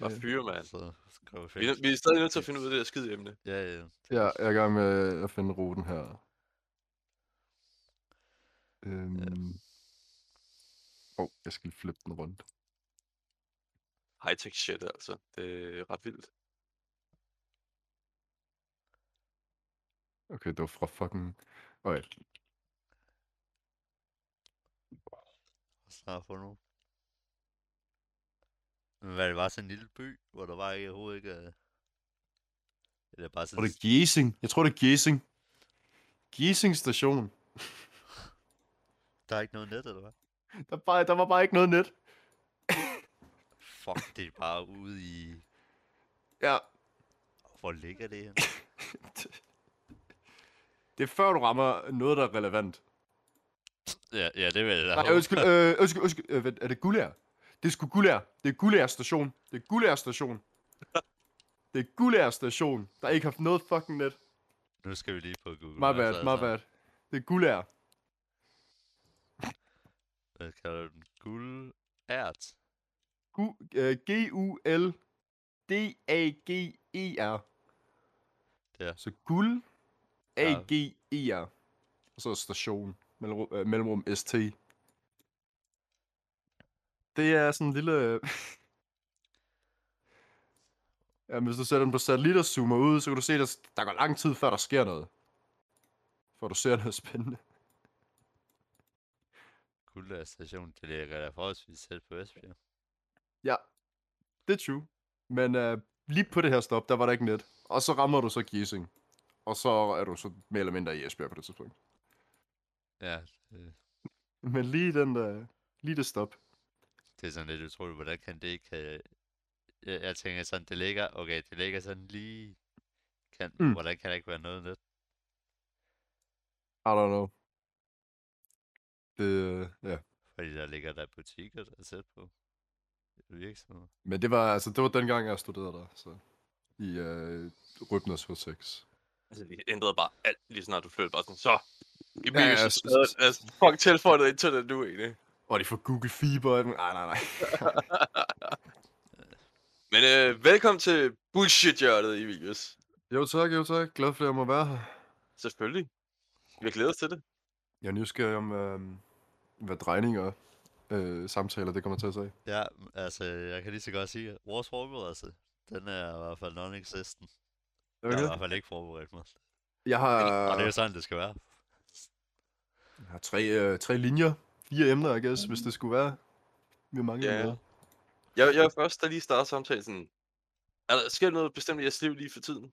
Bare Ja. fyre, mand. Så skal vi Vi, er- vi er stadig nødt til at finde ud af det her skide emne. Ja, ja. Ja, jeg er i gang med at finde ruten her. Øhm... Åh, oh, jeg skal flippe den rundt. High-tech shit, altså. Det er ret vildt. Okay, det var fra fucking... Okay. Snart få nu. Hvad, det var sådan en lille by, hvor der var ikke overhovedet ikke... øh, Eller bare sådan... tror, det Giesing. Jeg tror, det er Giesing. Giesing station. Der er ikke noget net, eller hvad? Der, er bare, der var bare ikke noget net. Fuck, det er bare ude i... Ja, Hvor ligger det her? det er før du rammer noget, der er relevant. Ja, ja, det vil jeg da Nej, undskyld, øh, undskyld, undskyld. Øh, hvad- er det Gullær? Det er sgu Gullær. Det er Gullær station. Det er Gullær station. Det er Gullær station, der ikke har haft noget fucking net. Nu skal vi lige på Google. My bad, altså. my bad. Det er Gullær. Hvad kalder du den? Guld... Ært. Gu- øh, G-U-L-D-A-G-E-R. Der. Så guld, A-G-E-R. Og så station, mellemrum, øh, mellemrum S-T. Det er sådan en lille... ja, hvis du sætter den på satellit og zoomer ud, så kan du se, at der går lang tid, før der sker noget. For du ser noget spændende. Guld station, det ligger da forholdsvis tæt på Esbjerg. Ja, det er true. Men uh, lige på det her stop, der var der ikke net. Og så rammer du så Giesing. Og så er du så mere eller mindre i Esbjerg på det tidspunkt. Ja, det, Men lige den der... Lige det stop. Det er sådan lidt utroligt, hvordan kan det ikke... øh, Jeg, jeg tænker sådan, det ligger... Okay, det ligger sådan lige... Kan, Mm. Hvordan kan der ikke være noget net? I don't know. Det, øh, ja. Fordi der ligger der butikker, der er tæt på. Virksomheder. Men det var, altså, det var dengang, jeg studerede der, så. I øh, Rybners H6. Altså, de ændrede bare alt, lige snart du flyttede bare sådan, så. I Ja, ja, ja, s- så, s- altså, fuck tilføjet internet nu, egentlig. Og de får Google Fiber. Nej, nej, nej. Men øh, velkommen til bullshit-hjørnet i Vigus. jo tak, jo tak. Glad for, at jeg må være her. Selvfølgelig. Vi glæder os til det. Jeg er nysgerrig om, øh, hvad drejninger øh, samtaler, det kommer til at sige. Ja, altså, jeg kan lige så godt sige, at vores forberedelse, den er i hvert fald non-existent. Jeg har i hvert fald ikke forberedt mig. Jeg har, Og det er jo sådan, det skal være. jeg har tre, øh, tre linjer. Fire emner, I guess, hvis det skulle være. Vi mange Ja. emner. Jeg, jeg er først, der lige starter samtalen sådan. Er der, sker noget bestemt i jeres liv lige for tiden?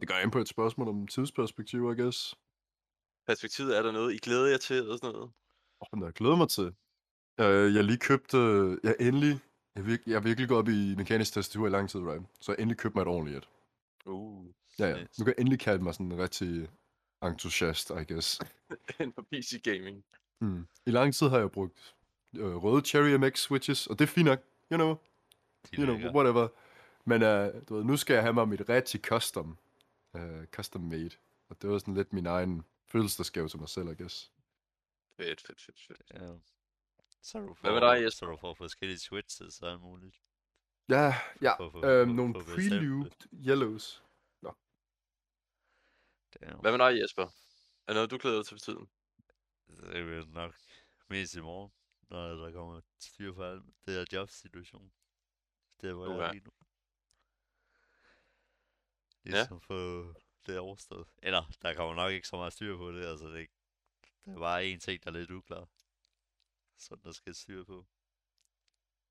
Det går ind på et spørgsmål om tidsperspektiv, I guess. Perspektivet, er der noget, I glæder jer til, eller sådan noget? Åh, oh, jeg glæder mig til. Uh, jeg lige købte, uh, jeg endelig, jeg, virk, jeg har virkelig gået op i mekanisk tastatur i lang tid, right? Så jeg endelig købte mig et ordentligt et. Uh, Ja, ja. Nice. Nu kan jeg endelig kalde mig sådan en rigtig entusiast, I guess. inden for PC Gaming. Mm. I lang tid har jeg brugt øh, røde Cherry MX switches, og det er fint nok, you know, you know, whatever. Men uh, du ved, nu skal jeg have mig mit rigtig custom, uh, custom made. Og det var sådan lidt min egen fødselsdagsgave til mig selv, I guess. Fedt, fedt, fedt, fedt. Ja. Så du Hvad med får- dig, Jesper? Så du får forskellige switches og alt muligt. Ja, ja, For- for- øh, for- nogle for at bestemme det. prelubed yellows. Damn. Hvad med dig, Jesper? Er der noget, du glæder dig til for tiden? Det er vel nok mest i morgen, når der kommer styr på alt det her jobsituation. Det er, hvor jeg Uha. er lige nu. Ligesom få det overstået. Eller, der kommer nok ikke så meget styr på det, altså det, der er bare en ting, der er lidt uklar. Som der skal styr på.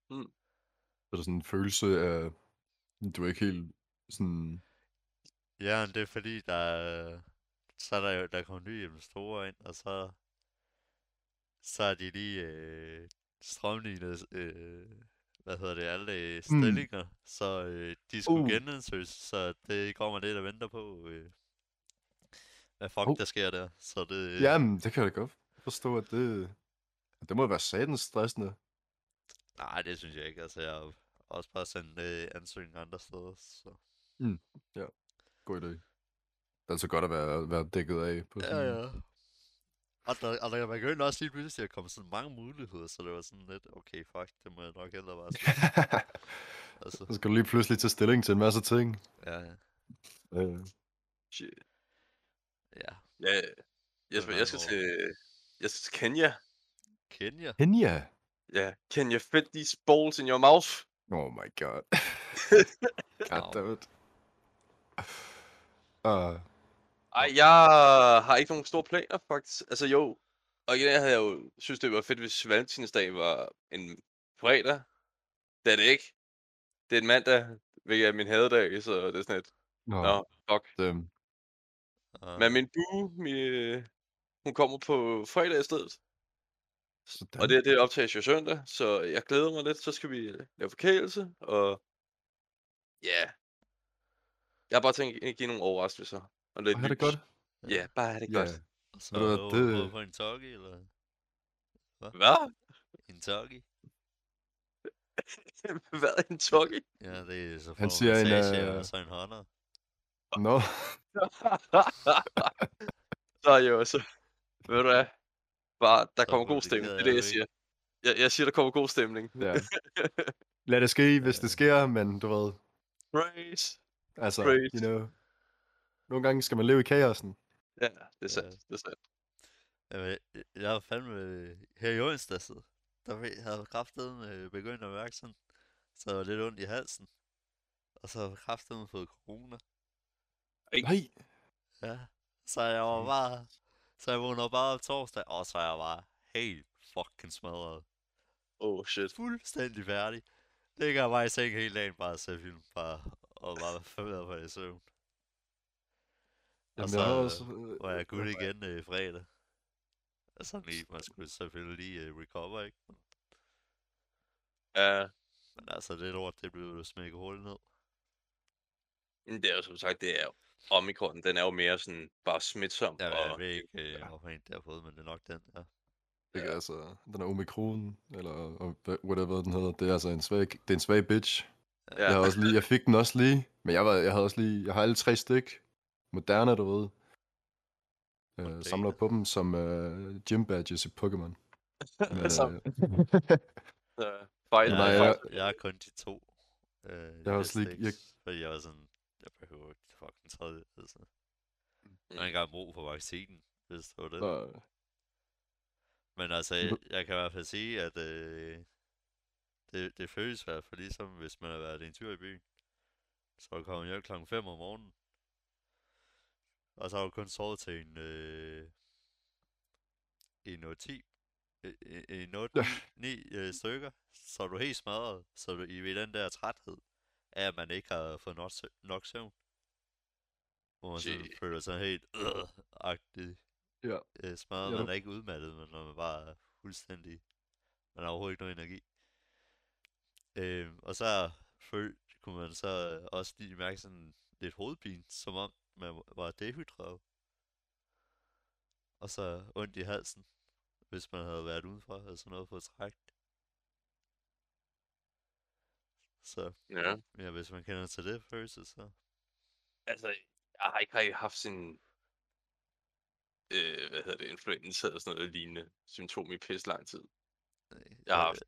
Så er der sådan en følelse af, du er ikke helt sådan, Ja, men det er fordi, der er, så er der jo, der kommer nye investorer ind, og så, så er de lige øh, strømlignet, øh, hvad hedder det, alle øh, Mm. stillinger, så øh, de skulle Uh. genansøges, så det går man lidt og venter på, øh, hvad fuck Oh. der sker der, så det, jamen, det kan jeg da godt forstå, at det, det må være satans stressende. nej, det synes jeg ikke, altså jeg har også bare sendt øh, ansøgninger andre steder, så, God idé. Det er altså godt at være, være dækket af på sådan ja, ja. Og der, og der begyndte også lige pludselig at komme sådan mange muligheder, så det var sådan lidt, okay, fuck, det må jeg nok hellere bare spille. altså, Så skal du lige pludselig tage stilling til en masse ting. ja, ja. Øh, Shit. ja. Ja, Jesper, jeg skal til, jeg skal til Kenya. Kenya. Kenya. Ja, can you fit these balls in your mouth? Oh my god. God damn it. Uh, Ej, jeg har ikke nogen store planer, faktisk. Altså jo, og igen, jeg havde jo synes, det var fedt, hvis Valentinsdag var en fredag. Det er det ikke. Det er en mandag, hvilket er min hadedag, så det er sådan et, nå, nå, fuck. dem. Uh, Men min bue, min, hun kommer på fredag i stedet. Sådan. Og det, det optages jo søndag, så jeg glæder mig lidt. Så skal vi lave forkælelse, og ja. Jeg har bare tænkt at give nogle overraskelser. Og lidt Har det lys. godt? Ja, bare have det Ja. godt. så er hvad, du det- ude på en toggy, eller Hvad? en toggy? Hvad er en toggy? Ja, det er så Han får siger en, øh, og så en hånder. Nå, så jo, så ved du hvad? Bare, der Så kommer god stemning. Det er det, jeg siger. Jeg, jeg siger, der kommer god stemning. ja. Lad det ske, hvis det sker, men du ved, Praise. Altså, Great. you know. Nogle gange skal man leve i kaosen. Ja, det er sandt. Ja. Det er sandt. Jamen, jeg- jeg var fandme her i onsdags, der havde kraften øh, begyndt at mærke sådan, så jeg var lidt ondt i halsen. Og så havde kraften fået corona. Nej, Ja, så jeg var bare, så jeg vågnede bare op torsdag, og så er jeg bare helt fucking smadret. Oh shit. Fuldstændig færdig. Ligger bare i seng hele dagen, bare og ser film, bare, og bare forvirret på det i søvn. Og Jamen, så jeg øh, også... øh, var jeg good igen øh, fredag. Og sådan lige, man skulle selvfølgelig lige øh, recover, ikke? Ja, Men altså, det lort, det blev jo smækket hurtigt ned. men det er jo som sagt, det er jo Omikron, den er jo mere sådan bare smitsom. Jeg, jeg og, ved ikke, øh, hvorfor en det har fået, men det er nok den, ja. Ikke, altså, den er omikron, eller og whatever den hedder. Det er altså en svag, det er en svag bitch. Ja. Jeg, har også lige, jeg fik den også lige, men jeg, var, jeg havde også lige, jeg har alle tre stik. Moderna, du ved. Øh, Moderna. samler på dem som øh, gym badges i Pokémon. Som- øh, Ja, fejl, Jeg, Nej, jeg, jeg, er kun de to. Øh, Jeg har også lige- jeg- Fordi jeg var sådan, jeg behøver ikke det fucking tredje. Altså. Jeg har Mm. ikke engang brug for vaccinen, hvis det var det. så, Men altså, jeg, jeg kan i hvert fald sige, at øh, det, det føles i hvert fald ligesom, hvis man har været en tur i byen. Så er du kommet hjem klokken 5 om morgenen. Og så har du kun sovet til en, øh, en 10 en 8 Ja. 9 øh, stykker, så er du helt smadret, så er du i ved den der træthed af, at man ikke har fået nok, nok søvn. Hvor man sådan føler sig helt øh-agtig ja. øh, smadret. Ja, man er ikke udmattet, men man bare er fuldstændig... Man har overhovedet ikke nogen energi. Øh, og så føl, kunne man så øh, også lige mærke sådan lidt hovedpine, som om man var dehydreret. Og så ondt i halsen, hvis man havde været udenfor, og sådan noget på træk. Så Ja. ja, hvis man kender til det følelse, så... Altså, jeg har ikke haft sådan... Øh, hvad hedder det? Influenza eller sådan noget lignende symptom i pisse lang tid. øh, Jeg har haft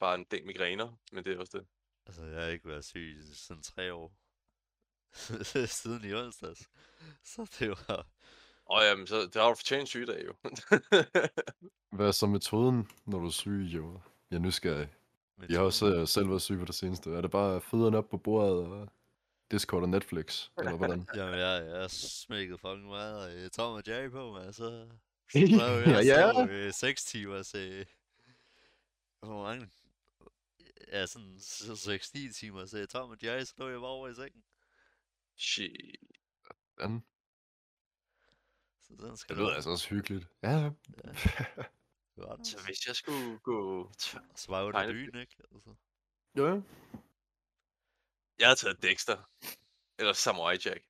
bare en del migræner, men det er også det. Altså, jeg har ikke været syg i sådan tre år. Siden i onsdags. Så det var... Og jamen, så det har du fortjent en sygedag jo. Hvad er så metoden, når du er syg, jo? Jeg er nysgerrig. Jeg har også øh, selv været syg på det seneste. Er det bare fødderne op på bordet og Discord og Netflix? Eller hvordan? Jamen, jeg, jeg smækkede fucking meget øh, Tom og Jerry på, men så... Ja, ja, ja. ja. Øh, 6 timer, så... Hvor mange? Ja, sådan 6-9 timer, så Tom og Jerry, så lå jeg bare over i sengen. Shit. Hvordan? Så sådan skal Det det lyder altså også hyggeligt. Ja, ja. Det det Så hvis jeg skulle gå... Så var jeg under tegnefilm. dynen, ikke? Altså. ja. Jeg havde taget Dexter. Eller Samurai Jack.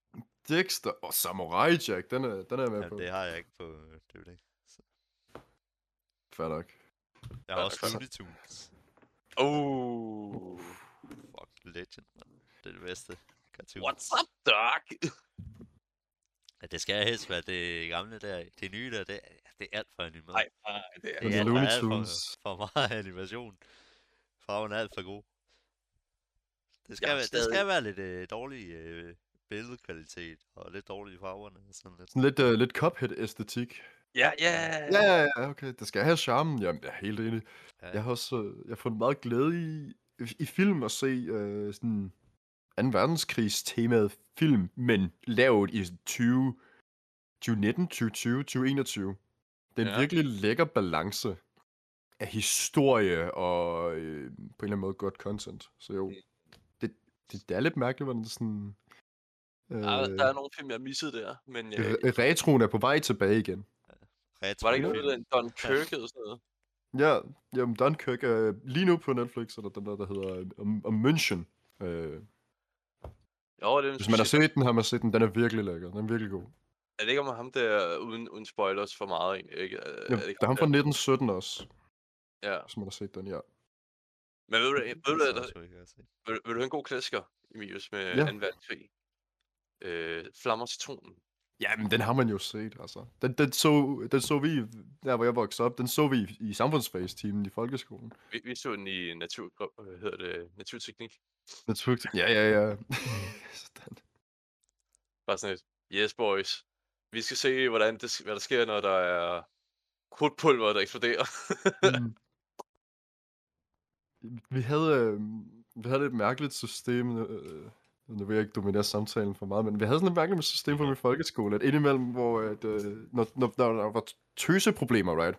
Dexter og Samurai Jack, den er, den er jeg med Jamen, på. det har jeg ikke på øh, DVD. Så. Fair nok. Jeg har Ja, også. Looney Tunes. Oh. Fuck, legend, man. Det er det bedste. Cartoon. What's up, dog? Ja, det skal helst være det gamle der. Det nye der, det, det er alt for animeret. Nej, nej, det er det er alt, alt for, for meget animation. Farven er alt for god. Det skal, være, det stadig- skal være lidt øh, dårlig øh, billedkvalitet og lidt dårlige farverne. og Sådan lidt. Sådan lidt, uh, lidt Cuphead-æstetik. Ja, ja. Ja, ja, ja, okay. Det skal have charmen. Jamen, jeg er helt enig. Ja. Jeg har også øh, jeg har fundet meget glæde i, i film at se øh, sådan 2. verdenskrigs temaet film, men lavet i 20, 2019, 2020, 2021. Det er en Ja. virkelig lækker balance af historie og øh, på en eller anden måde godt content. Så jo, Mm. det, det, det er lidt mærkeligt, hvordan det sådan... Øh, der er nogle film, jeg missede der, men jeg, re- retroen er på vej tilbage igen. Retro var der ikke noget, der en Don Kirk eller sådan noget? Ja, jamen Dunkirk er lige nu på Netflix, er der den der, der hedder om, om München. Øh, Jo, det er hvis man har set den, har man set den. Den er virkelig lækker. Den er virkelig god. Er det ikke om ham der, uden, uden spoilers for meget egentlig, ikke? Er, Ja, er det ikke der er ham fra 1917 også, Ja. hvis man har set den, ja. Men ved du, ved du, hvad, har set. vil, vil du have en god klassiker, Emilius, med Ja. 2. verdenskrig? Øh, Flammer citronen. Ja, men den har man jo set, altså. Den, den, så, den så vi, der hvor jeg voksede op, den så vi i, i samfundsfagstimen i folkeskolen. Vi, vi så den i natur, hvad hedder det, naturteknik. Naturligt. Ja, ja, ja. Sådan. Bare sådan et, yes boys, vi skal se, hvordan det, hvad der sker, når der er krudtpulver, der eksploderer. Mm. Vi havde, øh, vi havde et mærkeligt system, øh, nu vil jeg ikke dominere samtalen for meget, men vi havde sådan et mærkeligt system på min folkeskole, at indimellem, hvor at, øh, når, når, når der var tøseproblemer, right,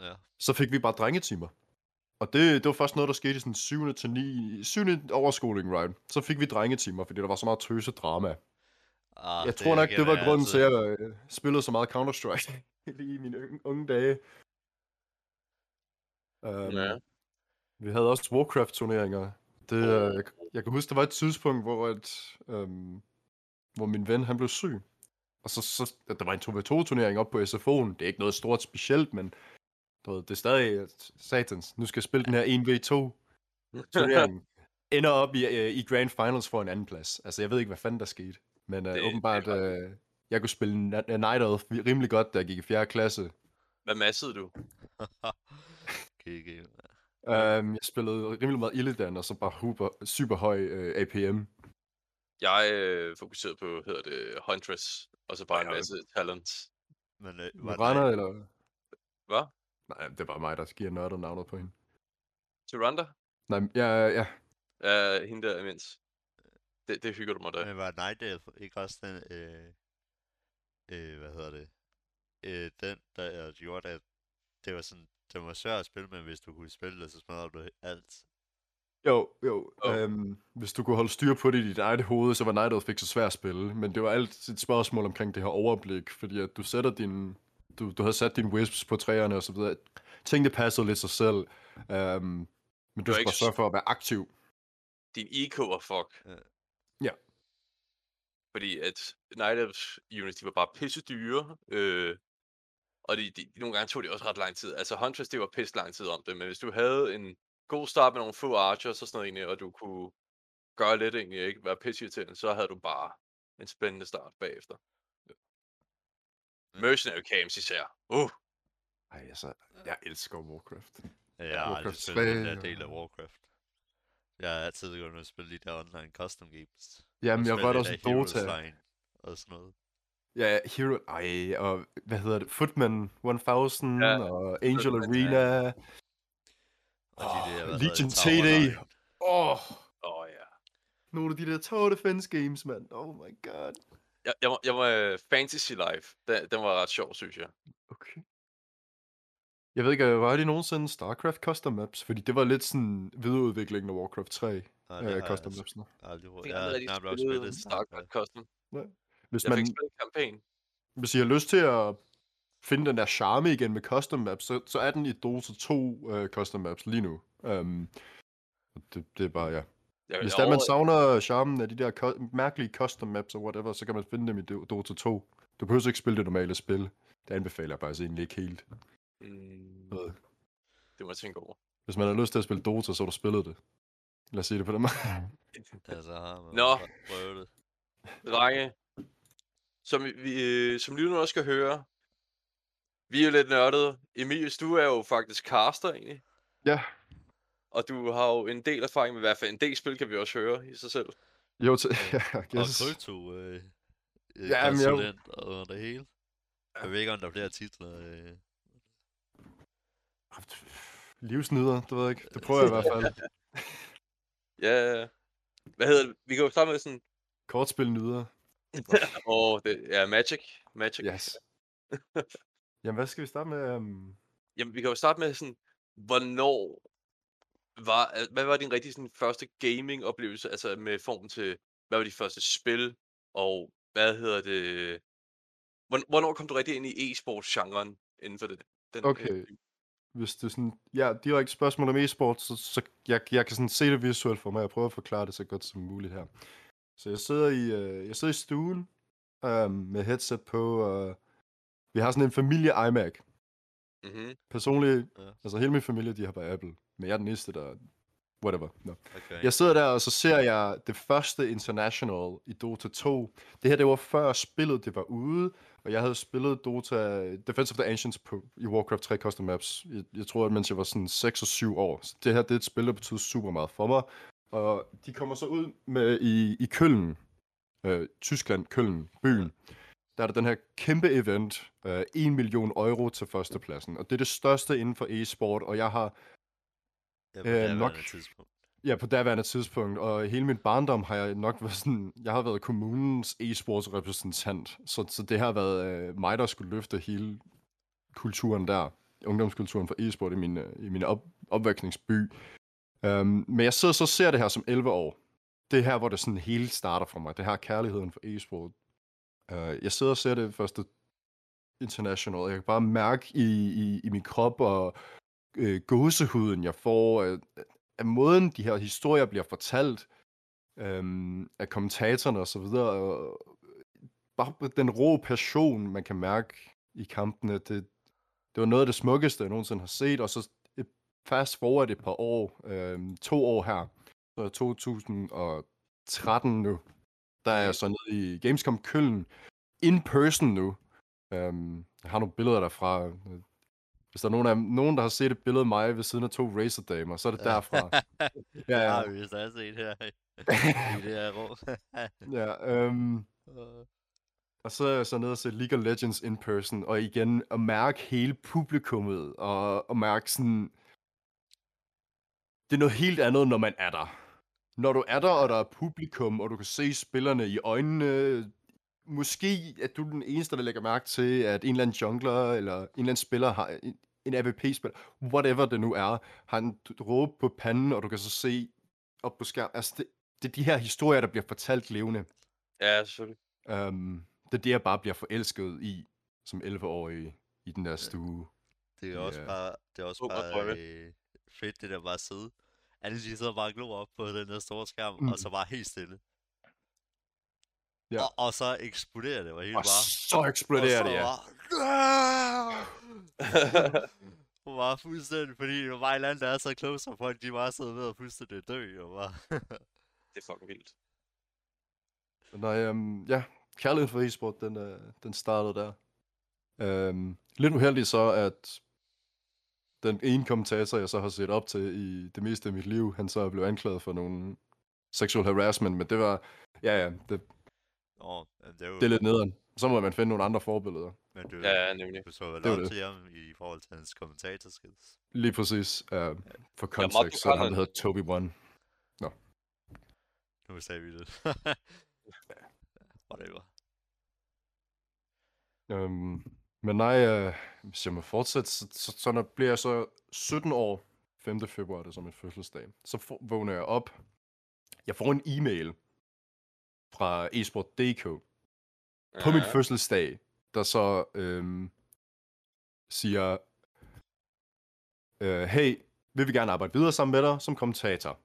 Ja. så fik vi bare drengetimer. Og det, det var først noget, der skete i sådan 7. til 9. 7. overskoling, right? Så fik vi drengetimer, fordi der var så meget tøse drama. Ah, Jeg tror nok, det var grunden til, altid. at jeg øh, spillede så meget Counter-Strike lige i mine unge, unge dage. Um, Ja. Vi havde også Warcraft-turneringer. Det, øh, jeg, jeg kan huske, der var et tidspunkt, hvor, at, øhm, hvor min ven han blev syg. Og så, så der var en 2v2-turnering op på SFO'en. Det er ikke noget stort specielt, men du ved, det er stadig at satans. Nu skal jeg spille den her 1v2-turnering. Ender op i, øh, i Grand Finals for en anden plads. Altså, jeg ved ikke, hvad fanden der skete. Men øh, Det- åbenbart, øh, jeg kunne spille Night Elf rimelig godt, da jeg gik i 4. klasse. Hvad massede du? GG. Um, jeg spillede rimelig meget Illidan, og så bare super, super høj øh, APM. Jeg øh, fokuserede på, hedder det, Huntress, og så bare en masse talents. Men øh, var Miranda, den, eller? Hvad? Nej, det er bare mig, der giver nørdet navnet på hende. Tyranda? Nej, ja, ja. Ja, hende der imens. Det, det hygger du mig da. men var Night Elf ikke også den, øh, øh, hvad hedder det, øh, den, der gjorde, at det var sådan, det var svært at spille, men hvis du kunne spille det, så smadrede du alt. Jo, jo. Jo. Øhm, hvis du kunne holde styr på det i dit eget hoved, så var Night Elf ikke så svært at spille. Men det var altid et spørgsmål omkring det her overblik, fordi at du sætter din... Du, du havde sat dine wisps på træerne og så videre. Tingene passede lidt sig selv. Øhm, men du var skal ikke bare sørge for at være aktiv. Din eco var fuck. Ja. Ja. Fordi at Night Elves units, de var bare pisse dyre. Øh, og de, de, nogle gange tog det også ret lang tid. Altså Huntress, det var pisse lang tid om det. Men hvis du havde en god start med nogle få archers og sådan noget egentlig, og du kunne gøre lidt egentlig, ikke være pisse irriterende, så havde du bare en spændende start bagefter. Ja. Mercenary camps især. Uh, Ej, altså, jeg elsker Warcraft. Jeg har aldrig spillet den 3 der del af Warcraft. Jeg har altid gået og spille de der online custom games. Jamen, jeg var også Dota. Line Og sådan noget. Ja, Hero... Ej, og hvad hedder det? Footman 1000 Ja, og Angel Footman, Arena. Og de der, hvad Legion TD. Åh, oh, åh oh, ja. nogle af de der tower defense games, mand. Oh my god. Jeg, jeg, var- jeg var øh, Fantasy Life. Den, den var ret sjov, synes jeg. Okay. Jeg ved ikke, var det nogensinde StarCraft custom maps? Fordi det var lidt sådan videreudviklingen af Warcraft 3 Nej, det øh, har custom jeg mapsene. aldrig prøvet. Jeg Jeg har aldrig spillet StarCraft Custom. Hvis, Jeg man, fik spillet hvis I har lyst til at finde den der charme igen med custom maps, så, så er den i Dota 2 uh, custom maps lige nu. Um, det, det er bare, ja. Jeg, Hvis der man savner charmen af de der co- mærkelige custom maps og whatever, så kan man finde dem i Do- Dota 2. Du behøver ikke spille det normale spil. Det anbefaler jeg faktisk egentlig ikke helt. Mm, det må jeg tænke over. Hvis man har lyst til at spille Dota, så har du spillet det. Lad os sige det på den måde. Ja, så har man Nå. prøvet det. Drenge, som, vi, øh, som lytterne også skal høre, vi er jo lidt nørdede. Emilius, du er jo faktisk caster egentlig. Ja, Og du har jo en del erfaring med i hvert fald en del spil, kan vi også høre i sig selv. jo, til, ja, I Og krypto, øh, øh, Ja, men jeg- konsulent og det hele. Jeg ved ikke, om der er flere titler. Øh. Livsnyder, det ved jeg ikke. Det prøver jeg i hvert fald. Ja, hvad hedder det? Vi kan jo starte med sådan, Kortspil åh, det er Magic. Magic. Yes. Jamen, hvad skal vi starte med? Um... Jamen, vi kan jo starte med sådan, hvornår var, hvad var din rigtig sådan, første gaming-oplevelse, altså med form til, hvad var de første spil, og hvad hedder det, Hvorn- hvornår kom du rigtig ind i e-sports-genren inden for det? Den, øh, Okay. Hvis det sådan, ja, direkte spørgsmål om e-sport, så, så jeg, jeg kan sådan se det visuelt for mig. Jeg prøver at forklare det så godt som muligt her. Så jeg sidder i, øh, jeg sidder i stuen øh, med headset på, og vi har sådan en familie iMac. mm-hmm. Personligt, Ja. altså hele min familie, de har bare Apple. Men jeg er den eneste, der... Whatever. No. Okay. Jeg sidder der, og så ser jeg det første International i Dota 2. Det her, det var før spillet det var ude, og jeg havde spillet Dota Defense of the Ancients på, i Warcraft 3 Custom Maps. Jeg, jeg tror, at mens jeg var sådan 6 og 7 år. Så det her, det er et spil, der betyder super meget for mig. Og de kommer så ud med i, i Køln, øh, Tyskland, Køln, byen. Der er der den her kæmpe event, øh, 1 million euro til førstepladsen. Og det er det største inden for e-sport, og jeg har ja, på øh, nok- tidspunkt. Ja, på daværende tidspunkt, og hele min barndom har jeg nok været sådan, jeg har været kommunens e-sports repræsentant, så, så det har været øh, mig, der skulle løfte hele kulturen der, ungdomskulturen for e-sport i min, øh, i min op, opvækningsby. Øhm, men jeg sidder så og ser det her som 11 år. Det er her, hvor det sådan hele starter for mig. Det her kærligheden for e-sport. Øh, jeg sidder og ser det første international, og jeg kan bare mærke i, i, i min krop og øh, gåsehuden, jeg får, øh, af måden, de her historier bliver fortalt, øhm, af kommentatorerne og så videre, og bare den rå passion, man kan mærke i kampene, det, det var noget af det smukkeste, jeg nogensinde har set, og så fast forward et par år, øhm, to år her, så er 2013 nu, der er jeg så nede i Gamescom Køln, in person nu, øhm, jeg har nogle billeder derfra, hvis der er nogen, af, nogen, der har set et billede af mig ved siden af to racerdamer, så er det derfra. Ja, ja. Har vi også set her i i det her rum. ja, øhm, og så er jeg så nede og se League of Legends in person, og igen at mærke hele publikummet, og at mærke sådan, det er noget helt andet, når man er der. Når du er der, og der er publikum, og du kan se spillerne i øjnene, måske er du den eneste, der lægger mærke til, at en eller anden jungler, eller en eller anden spiller har en, en AVP-spiller, whatever det nu er, har en råb på panden, og du kan så se op på skærmen. Altså, det, det er de her historier, der bliver fortalt levende. Ja, selvfølgelig. Um, det er det, jeg bare bliver forelsket i, som 11-årig i den der stue. Det er også Ja. bare, det er også bare øh, fedt, det der bare at sidde. Alle de sidder bare og glor op på den der store skærm, Mm. og så bare helt stille. Ja. Og, og så eksploderer det, var helt Og bare. så eksploderer og det, så ja. bare, Hun var fuldstændig, fordi det var bare et eller andet, der er så close, og folk de bare sidder ved at fuldstændig dø, og bare... det er fucking vildt. Nej, um, ja, kærligheden for e-sport, den, uh, den startede der. Um, lidt uheldigt så, at den ene kommentator, jeg så har set op til i det meste af mit liv, han så blev anklaget for nogle sexual harassment, men det var, ja ja, det, Nå, men det er jo... det er lidt nederen. Så må man finde nogle andre forbilleder. Men du, Ja, ja, nemlig. du så vel op til ham i forhold til hans kommentatorskills. Lige præcis. Uh, for Ja, kontekst, så er ham, Conrad. der hedder Toby One. Nu sagde vi det. Whatever. Um, men nej, uh, hvis jeg må fortsætte, så, så, så når bliver jeg så 17 år, 5. februar, det er som min fødselsdag, så får, vågner jeg op. Jeg får en e-mail fra eSport.dk på min fødselsdag, der så øhm, siger, øh, hey, vil vi gerne arbejde videre sammen med dig som kommentator.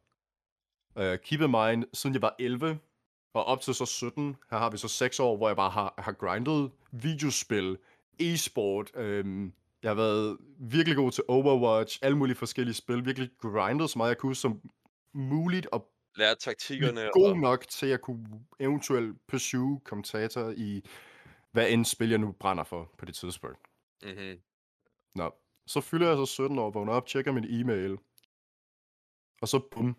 Uh, keep in mind, siden jeg var 11, og op til så 17, her har vi så 6 år, hvor jeg bare har, har grindet videospil, e-sport, øhm, jeg har været virkelig god til Overwatch, alle mulige forskellige spil, virkelig grindet så meget jeg kunne som muligt, og Lære taktikkerne. god og... nok til at kunne eventuelt pursue kommentator i hvad end spil jeg nu brænder for på det tidspunkt. Mhm. Nå, så fylder jeg så 17 år, vågner op, tjekker min e-mail, og så bum.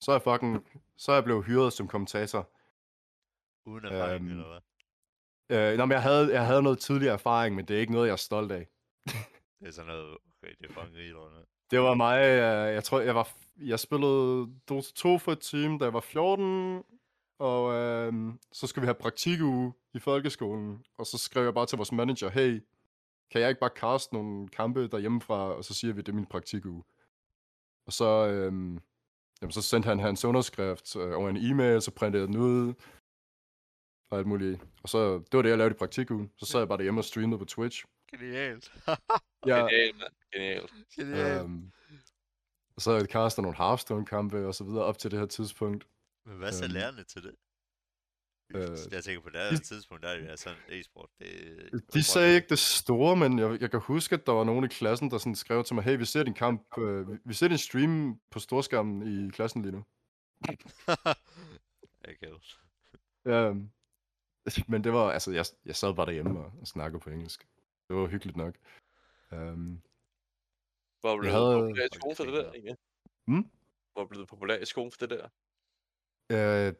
Så er jeg fucking, så er jeg blevet hyret som kommentator. Uden erfaring, Øhm, eller hvad? Øh, nå, men jeg havde, jeg havde noget tidligere erfaring, men det er ikke noget, jeg er stolt af. Det er sådan noget, okay, det er fucking rigtigt? Det var mig, øh, jeg tror, jeg var, jeg spillede Dota 2 for et team, da jeg var 14, og øh, så skulle vi have praktikuge i folkeskolen, og så skrev jeg bare til vores manager, hey, kan jeg ikke bare cast nogle kampe derhjemmefra, og så siger vi, det er min praktikuge. Og så, øh, jamen, så sendte han hans underskrift øh, over en e-mail, så printede jeg den ud, og alt muligt. Og så, det var det, jeg lavede i praktikugen. Så sad jeg bare derhjemme og streamede på Twitch. Genialt. Ja, Genialt, mand. Genialt. Genialt. Øhm, og så havde jeg castet nogle Hearthstone-kampe og så videre op til det her tidspunkt. Men hvad så øhm, lærerne til det? øh, jeg tænker på det her tidspunkt, der er det jo sådan e-sport. Det, De sagde ikke det store, men jeg, jeg kan huske, at der var nogen i klassen, der sådan skrev til mig, hey, vi ser din kamp, øh, vi- ser din stream på storskærmen i klassen lige nu. okay. Ja, men det var, altså, jeg, jeg sad bare derhjemme og, og snakkede på engelsk. Det var hyggeligt nok. Um, Hvor blev Jeg du havde- populær i skolen for det der, egentlig? Hmm? Hvor blev du populær i skolen for det der? øh,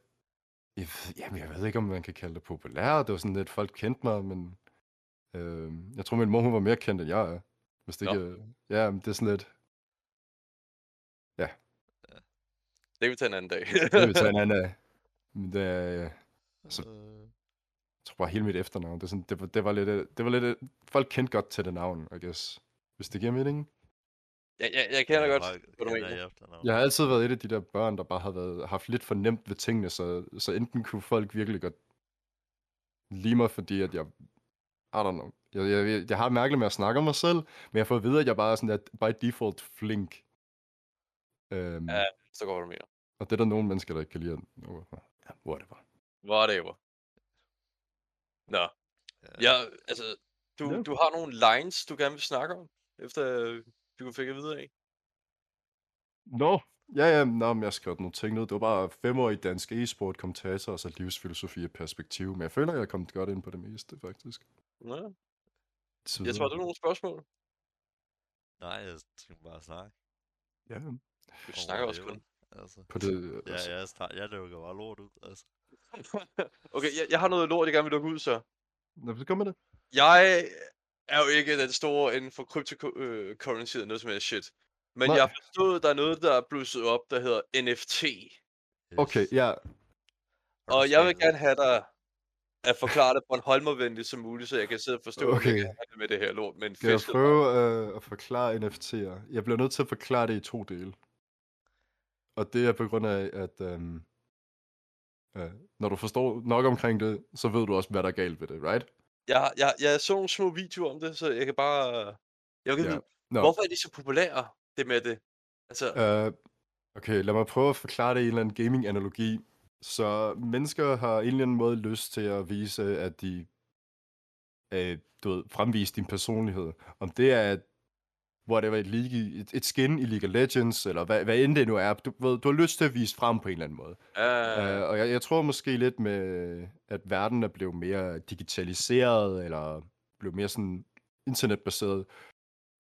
jeg, ved- jamen, jeg ved ikke, om man kan kalde det populær. Det var sådan lidt, folk kendte mig, men øh, jeg tror, min mor hun var mere kendt, end jeg er. Hvis det Nå. ikke... Ja, men det er sådan lidt... Det kan vi tage en anden dag. Det vil vi tage en anden af. Men det er... øh, Så- Øh, Jeg tror bare hele mit efternavn. Det, er sådan, det, var, det var lidt... øh, Det var lidt... øh, Folk kendte godt til det navn, I guess. Hvis det giver mening. ja, ja, jeg kender godt, folk hvad du mener. Jeg har altid været et af de der børn, der bare har været, haft lidt for nemt ved tingene, så, så enten kunne folk virkelig godt lide mig, fordi at jeg... I don't know. Jeg, jeg, jeg, jeg har mærkeligt med at snakke om mig selv, men jeg får at vide, at jeg bare er sådan der, by default flink. Øhm, Ja. Så går du mere. Og det er der nogle mennesker, der ikke kan lide. at- Ja, whatever. Whatever. Nå. Ja, altså, du, Ja. du har nogle lines, du gerne vil snakke om, efter øh, du fik at vide af. Nå. Ja, ja, nå, men jeg skrev nogle ting ned. Det var bare femårig dansk e-sport, kommentator og så livsfilosofi og perspektiv. Men jeg føler, jeg er kommet godt ind på det meste, faktisk. Nå, Så jeg tror, du har nogle spørgsmål. Nej, jeg tænker bare snakke. Ja, Du snakker også kun. Altså, på det... ja, altså, jeg, snak, jeg lukker bare lort ud, altså. Okay, jeg, jeg har noget lort, jeg gerne vil lukke ud, så. Nå, så kom med det. Jeg er jo ikke den store inden for cryptocurrency eller noget som helst shit. Men Nej. jeg har forstået, at der er noget, der er blusset op, der hedder NFT. Okay, ja. Du Og jeg vil gerne have dig at forklare det på en holmervenligt som muligt, så jeg kan sidde og forstå, okay. Jeg kan med det her lort. Men Skal jeg prøve øh, at forklare NFT'er? Jeg bliver nødt til at forklare det i to dele. Og det er på grund af, at øhm, øh, når du forstår nok omkring det, så ved du også, hvad der er galt ved det, right? Jeg, jeg, jeg så nogle små videoer om det, så jeg kan bare... Jeg kan Ja. vide, Nå. hvorfor er de så populære, det med det? Altså, Øh, okay, lad mig prøve at forklare det i en eller anden gaming-analogi. Så mennesker har en eller anden måde lyst til at vise, at de øh, du ved, fremvise din personlighed. Om det er whatever, et, league, et, et skin i League of Legends, eller hvad, hvad end det nu er. Du, ved, du har lyst til at vise frem på en eller anden måde. uh, Uh, og jeg, jeg tror måske lidt med, at verden er blevet mere digitaliseret, eller blevet mere sådan internetbaseret.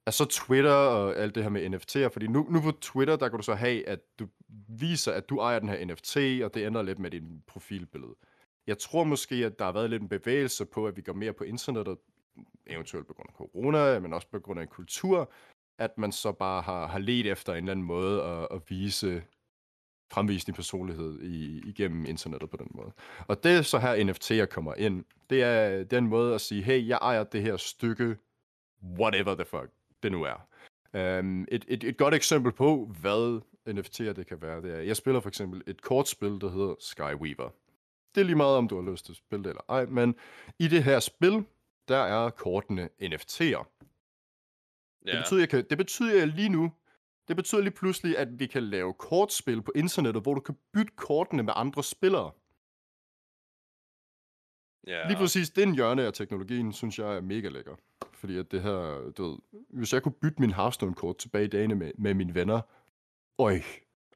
Er så Twitter og alt det her med NFT'er, fordi nu, nu på Twitter, der kan du så have, at du viser, at du ejer den her NFT, og det ændrer lidt med din profilbillede. Jeg tror måske, at der har været lidt en bevægelse på, at vi går mere på internettet, eventuelt på grund af corona, men også på grund af en kultur, at man så bare har, har let efter en eller anden måde at, at vise fremvise din personlighed i, igennem internettet på den måde. Og det er så her NFT'er kommer ind. Det er den måde at sige, hey, jeg ejer det her stykke, whatever the fuck det nu er. Um, et, et, et godt eksempel på, hvad NFT'er det kan være, det er, jeg spiller for eksempel et kortspil, der hedder Skyweaver. Det er lige meget, om du har lyst til at spille det eller ej, men i det her spil, der er kortene NFT'er. Det, ja. betyder, jeg kan, det betyder jeg lige nu, det betyder lige pludselig, at vi kan lave kortspil på internettet, hvor du kan bytte kortene med andre spillere. ja. Lige præcis den hjørne af teknologien, synes jeg er mega lækker. Fordi at det her, du ved, hvis jeg kunne bytte min Hearthstone-kort tilbage i dagene med, med mine venner, øj,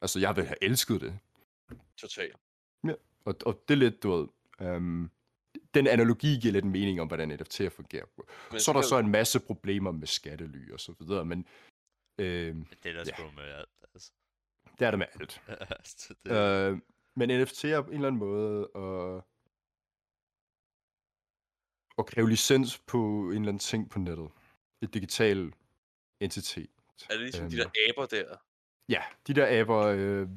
altså jeg ville have elsket det. Totalt. Og, og det er lidt, du ved, um, den analogi giver lidt mening om, hvordan NFT'er fungerer. Men Så er der så en masse problemer med skattely og så videre, men øh, det er der Ja. med alt, altså. det er der med alt. Altså, det, Øh, men NFT er på en eller anden måde at, at kræve licens på en eller anden ting på nettet. Et digital entitet. Er det ligesom de Øhm, der aber der? Ja, de der aber, øh,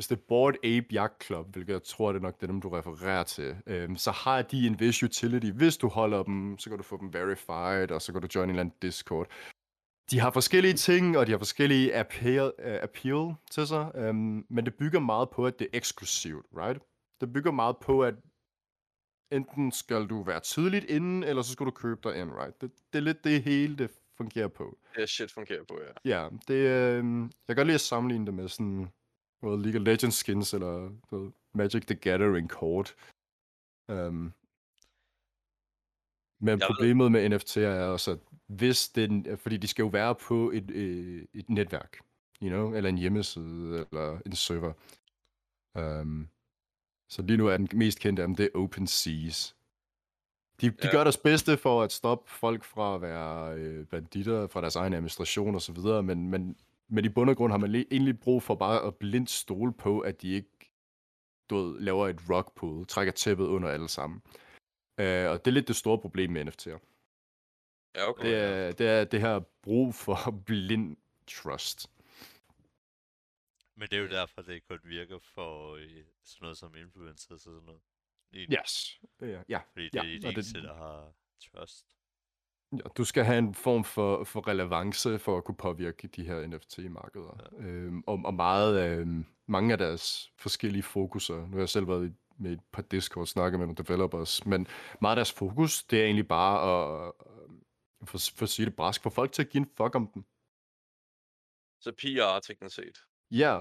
hvis det er Bored Ape Yacht Club, hvilket jeg tror, det er nok det, dem du refererer til, øh, så har de en vis utility. Hvis du holder dem, så kan du få dem verified, og så kan du join en eller anden Discord. De har forskellige ting, og de har forskellige appeal, uh, appeal til sig, øhm, men det bygger meget på, at det er eksklusivt, right? Det bygger meget på, at enten skal du være tidligt inde, eller så skal du købe dig ind, right? Det, det er lidt det hele, det fungerer på. Det shit fungerer på, ja. Ja, det, øh, jeg kan godt lide at sammenligne det med sådan noget League of Legends skins, eller noget Magic the Gathering kort. Um, men Jeg ved- problemet med NFT'er er også, at hvis den, fordi de skal jo være på et, øh, et netværk, you know, eller en hjemmeside, eller en server. Um, så lige nu er den mest kendte af dem, det er OpenSeas. De, de Ja. gør deres bedste for at stoppe folk fra at være øh, banditter fra deres egen administration og så videre, men, men, men i bund og grund har man egentlig brug for bare at blindt stole på, at de ikke du ved, laver et rock pool, trækker tæppet under alle sammen. Øh, og det er lidt det store problem med NFT'er. Ja, okay. Det er, det er det her brug for blind trust. men det er jo derfor, det kun virker for øh, sådan noget som influencers og sådan noget. Egentlig. Yes. Ja, ja. Fordi det ja, er de og det- eneste, der har trust. Ja, du skal have en form for, for relevance for at kunne påvirke de her NFT-markeder. Ja. Øhm, og, og meget, øhm, mange af deres forskellige fokuser, nu har jeg selv været med et par Discord snakket med nogle developers, men meget af deres fokus, det er egentlig bare at, øh, for, for at sige det brask, få folk til at give en fuck om dem. Så PR teknisk set. Ja,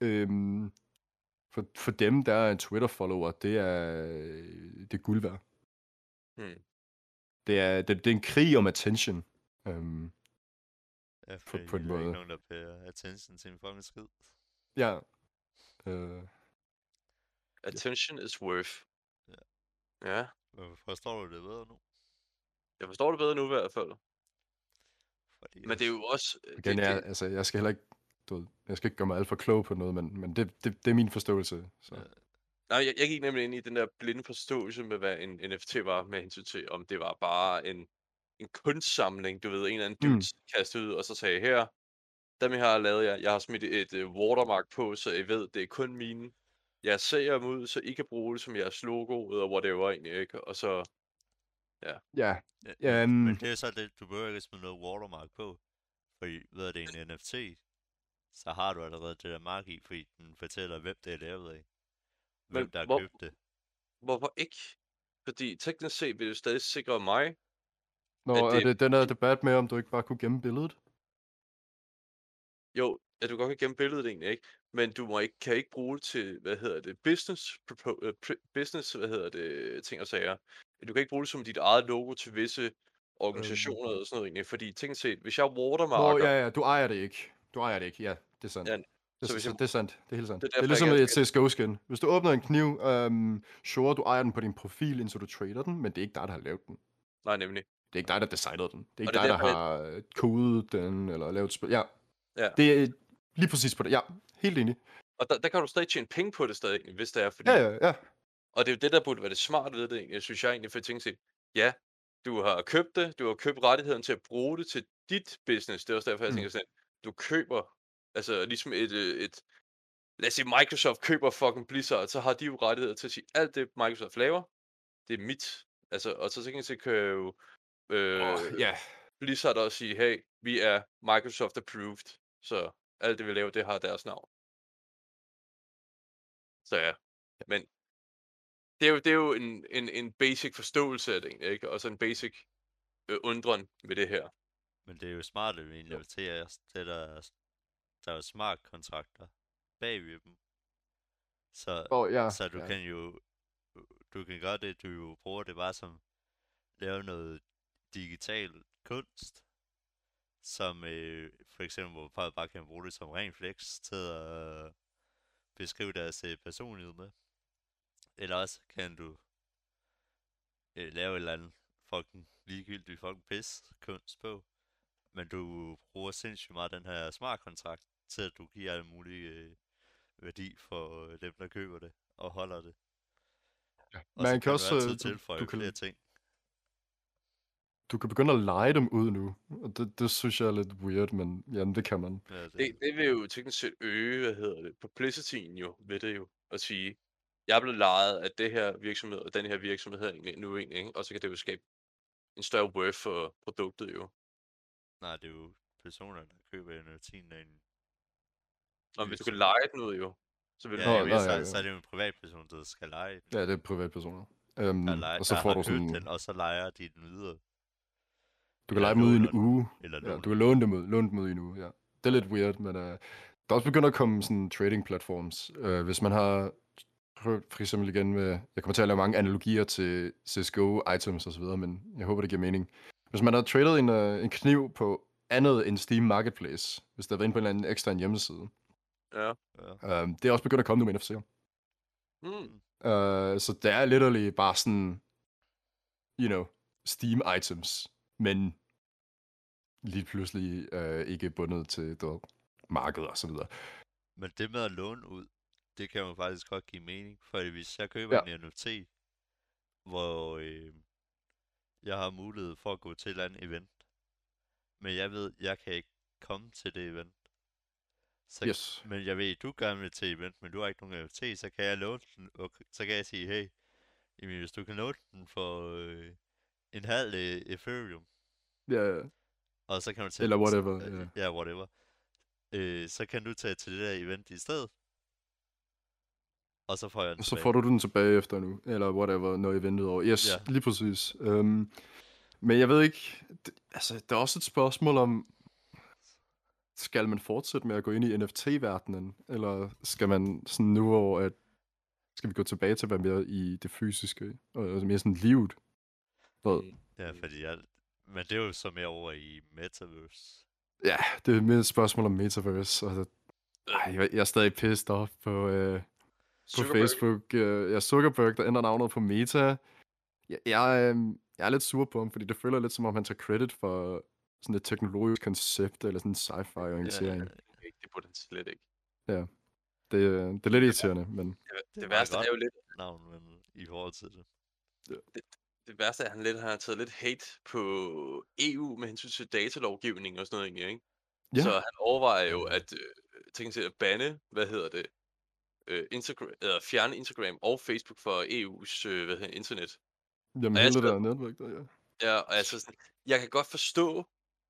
øhm, for, for dem, der er en Twitter-follower, det er, det er guld værd. Hmm. Det er, det, det er en krig om attention. Øhm, Ja, På- på en der er måde. ikke nogen, der pærer attention til en fucking skid. ja. Øh, Attention is worth. Ja. Ja. Men forstår du det bedre nu? Jeg forstår det bedre nu i hvert fald. Fordi Men det er jo også... øh, Igen, det, jeg, altså, jeg skal heller ikke, du ved, jeg skal ikke gøre mig alt for klog på noget, men, men det, det, det er min forståelse. Så. Ja. Nej, jeg, jeg gik nemlig ind i den der blinde forståelse med, hvad en NFT var med hensyn til, om det var bare en, en kunstsamling, du ved, en eller anden Mm. dude mm. kastede ud, og så sagde, her, dem jeg har lavet jer, jeg har smidt et uh, watermark på, så I ved, det er kun mine. Jeg ser dem ud, så I kan bruge det som jeres logo, eller whatever egentlig, ikke? Og så, Ja, Ja, Ja, men, men øhm. det er så det, du behøver ikke smide noget watermark på. Fordi ved det er en NFT, så har du allerede det der mark i, fordi den fortæller, hvem det er lavet af. Hvem Men der hvor- købt det. hvorfor ikke? Fordi teknisk set vil det stadig sikre mig, Nå, at er det- det den der debat med, om du ikke bare kunne gemme billedet? Jo, at du godt kan gemme billedet egentlig, ikke? Men du må ikke, kan ikke bruge det til, hvad hedder det, business, øh, pri- business, hvad hedder det, ting og sager. Du kan ikke bruge det som dit eget logo til visse organisationer og sådan noget egentlig, fordi teknisk set, hvis jeg Øhm. Nå, watermarker, ja, ja, du ejer det ikke. Du ejer det ikke, ja, det er sandt. Ja, det, så hvis jeg- det er sandt, det er helt sandt. Det er det er jeg ligesom et CSGO-skin. Hvis du åbner en kniv, um, sure, du ejer den på din profil, indtil du trader den, men det er ikke dig, der har lavet den. nej nemlig, Det er ikke dig, der designede den. Det er ikke det dig, der derfor, har øh, kodet den, eller lavet spil. Ja. Ja. Det er lige præcis på det. Ja, helt enig. og der, der kan du stadig tjene penge på det stadig, hvis det er, fordi, Ja, ja, ja. og det er jo det, der burde være det smarte ved det jeg synes jeg egentlig, for ting set, ja, du har købt det, du har købt rettigheden til at bruge det til dit business, det er også derfor, jeg Mm. tænker sådan, du køber, altså ligesom et, øh, et lad os sige, Microsoft køber fucking Blizzard, så har de jo rettigheder til at sige, alt det Microsoft laver, det er mit. Altså, og så tænker jeg, kan jo øh, Oh, ja. Blizzard også sige, hey, vi er Microsoft approved, så alt det vi laver, det har deres navn. Så ja, men det er jo, det er jo en, en, en basic forståelse af det ikke? Og så en basic øh, undren ved det her. Men det er jo smart ved en Jo. NFT, er, det der, er jo smart kontrakter bag ved dem. Så, Oh, ja. så du ja. kan jo, du kan gøre det, du jo bruger det bare som, lave noget digital kunst, som øh, for eksempel, hvor folk bare kan bruge det som ren flex til at beskrive deres øh, personlighed med. Eller også kan du øh, lave et eller andet fucking ligegyldigt fucking pis kunst på. Men du bruger sindssygt meget den her smart kontrakt til, at du giver alle mulige øh, værdi for øh, dem, der køber det og holder det. Ja. Og Man så kan du også, øh, du- tilføje du kan- flere ting. Du kan begynde at lege dem ud nu, og det, det synes jeg er lidt weird, men jamen, det kan man. Ja, det, Det, det vil jo teknisk set øge, hvad hedder det, publicityen jo, ved det jo, at sige, jeg er blevet lejet af det her virksomhed, og den her virksomhed her nu egentlig, ikke? og så kan det jo skabe en større worth for produktet jo. Nej, det er jo personer, der køber NFT'en af en... Og hvis du kan lege den ud jo, så vil Ja, du Nå, ja, få nej, så, ja, ja. så er det jo en privatperson, der skal lege den. Ja, det er privatpersoner. Um, Der, leger, og så der får har du sådan, den, og så leger de den videre. du kan lege dem ud i en uge. Eller Ja, du kan låne dem ud, låne dem ud i en uge, ja. Det er lidt weird, men uh, der er også begyndt at komme sådan trading platforms. Uh, hvis man har, for eksempel igen med, jeg kommer til at lave mange analogier til CSGO items og så videre, men jeg håber, det giver mening. Hvis man har tradet en, uh, en kniv på andet end Steam Marketplace, hvis der har været inde på en eller anden ekstern hjemmeside, Ja. Ja. um, det er også begyndt at komme nu med NFC'er. Mm. Uh, så det er literally bare sådan, you know, Steam items, men lige pludselig uh, ikke bundet til du, markedet og så videre. Men det med at låne ud, det kan jo faktisk godt give mening. For hvis jeg køber Ja. en NFT, hvor øh, jeg har mulighed for at gå til et eller andet event, men jeg ved, jeg kan ikke komme til det event. Så, Yes. Men jeg ved, du gerne vil til event, men du har ikke nogen NFT, så kan jeg låne den, og så kan jeg sige, hey, Emil, hvis du kan låne den for øh, en halv øh, Ethereum, Ja, ja. og så kan du tage Eller whatever, øh, ja. Ja, whatever. Øh, så kan du tage til det der event i stedet. Og så får jeg den så tilbage. får du den tilbage efter nu, eller whatever, når eventet er over. Yes, Ja. lige præcis. Um, men jeg ved ikke, det, altså, der er også et spørgsmål om, skal man fortsætte med at gå ind i NFT-verdenen, eller skal man sådan nu over, at skal vi gå tilbage til at være mere i det fysiske, og og mere sådan livet? Hvad? Ja, fordi jeg... Men det er jo så mere over i Metaverse. Ja, det er mere et spørgsmål om metaverse, og det, ej, jeg, jeg er stadig pissed off på, øh, på. Facebook. Øh, ja, Zuckerberg, der ændrer navnet på Meta. Jeg, jeg, øh, jeg er lidt sur på ham, fordi det føler lidt som om, han tager credit for sådan et teknologisk koncept, eller sådan en sci-fi orientering. Det, det burde han slet ikke. Det, øh, det er lidt irriterende, men Det, det, Det det værste er jo lidt, Navn, men i forhold til det. det værste er, at han lidt har taget lidt hate på EU med hensyn til datalovgivning og sådan noget ikke? ja, Så han overvejer jo Ja. at øh, tænke sig at bande, hvad hedder det, øh, Instagram, eller fjerne Instagram og Facebook for EU's øh, hvad hedder, det, internet. jamen og jeg hele det der netværk der, ja. Ja, og altså, jeg kan godt forstå,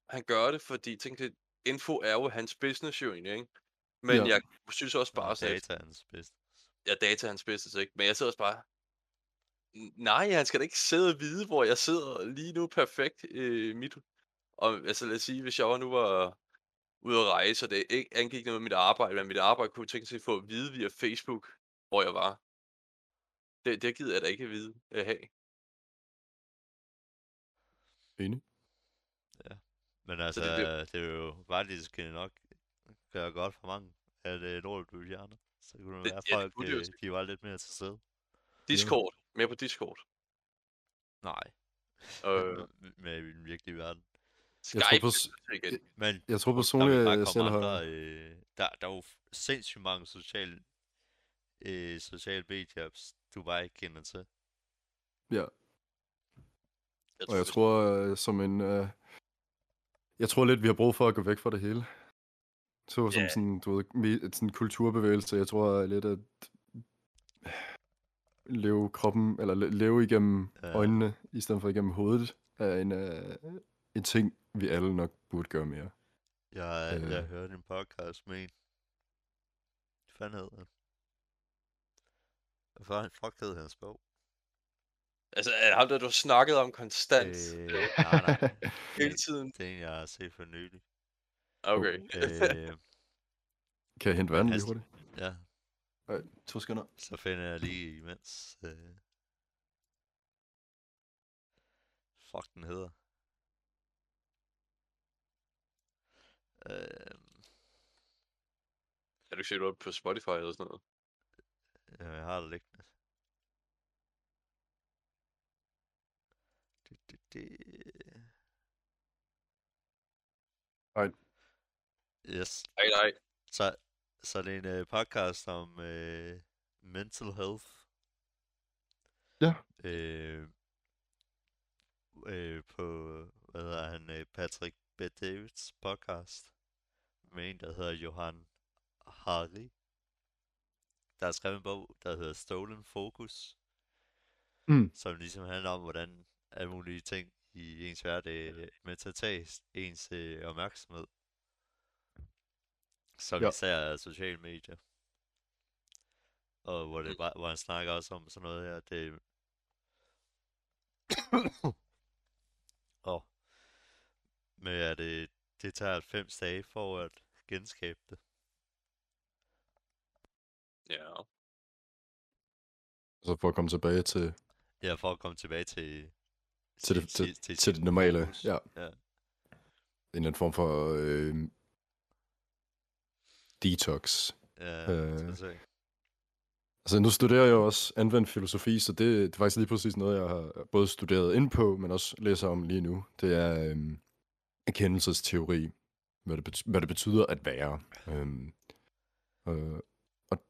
at han gør det, fordi tænk det, info er jo hans business jo egentlig, ikke? Men Ja. jeg synes også bare, at data er hans bedste. ja, data er hans business, ikke? Men jeg sidder også bare, "N- nej, han skal da ikke sidde og vide, hvor jeg sidder lige nu perfekt øh, mit. Og altså lad os sige, hvis jeg var nu var ude at rejse, og det ikke angik noget med mit arbejde, men mit arbejde kunne tænke sig at få at vide via Facebook, hvor jeg var. Det, det gider jeg da ikke at vide at have. Enig. Men altså, det det, bliver- det, det er jo faktisk nok gøre godt for mange, at øh, lortet blev fjernet. Så kunne det Det- være, ja, det folk kunne det øh, de var lidt mere til stede. Discord. Mere på Discord. Nej, Øh, med i den virkelige verden. Jeg tror Skype på s- igen. Men Jeg tror der personligt, bare jeg selv har... andre, øh, der, der er jo sindssygt mange sociale, øh, sociale medier, du bare ikke kender til. Ja, Jeg og jeg tror øh, som en... Øh, jeg tror lidt, vi har brug for at gå væk fra det hele. Så som Ja. sådan, du ved, sådan kulturbevægelse. Jeg tror lidt, at leve kroppen, eller le- leve igennem Ja. øjnene, i stedet for igennem hovedet, er en, øh, en ting, vi alle nok burde gøre mere. Jeg, Øh. jeg hørte en podcast med en. Hvad fanden hedder han? Hvad fanden fuck hed hans bog? Altså, er det ham, der du har snakket om konstant Øh, nej, nej. hele tiden? Det er en, jeg har set for nylig. Okay. øh, Kan jeg hente vand lige hurtigt? ja, Nej, to sekunder. så finder jeg lige imens. Øh, fuck den hedder. Øh, Er du ikke set på Spotify eller sådan noget? jeg har det liggende. det... Nej. Yes. Nej, nej. Så, så det er en uh, podcast om uh, mental health. Ja. Øh, øh, på, hvad hedder han, øh, Patrick B. Davids podcast. Med en, der hedder Johan Hari. Der har skrevet en bog, der hedder Stolen Focus. Mm. Som ligesom handler om, hvordan alle mulige ting i ens hverdag er med til at tage ens øh, opmærksomhed. Som Ja. især er sociale medier. Og hvor, det bare, hvor han snakker også om sådan noget her, det... og med at det, det tager 90 dage for at genskabe det. Ja. Så for at komme tilbage til, Ja, for at komme tilbage til... til, det, sin- til, til, sin det normale. fokus. Ja. ja. En eller anden form for øh, detox. Ja, Øh. Altså, nu studerer jeg jo også anvendt filosofi, så det, det er faktisk lige præcis noget, jeg har både studeret ind på, men også læser om lige nu. Det er øhm, erkendelsesteori, hvad det, betyder, hvad det betyder at være. Øhm, øh, og,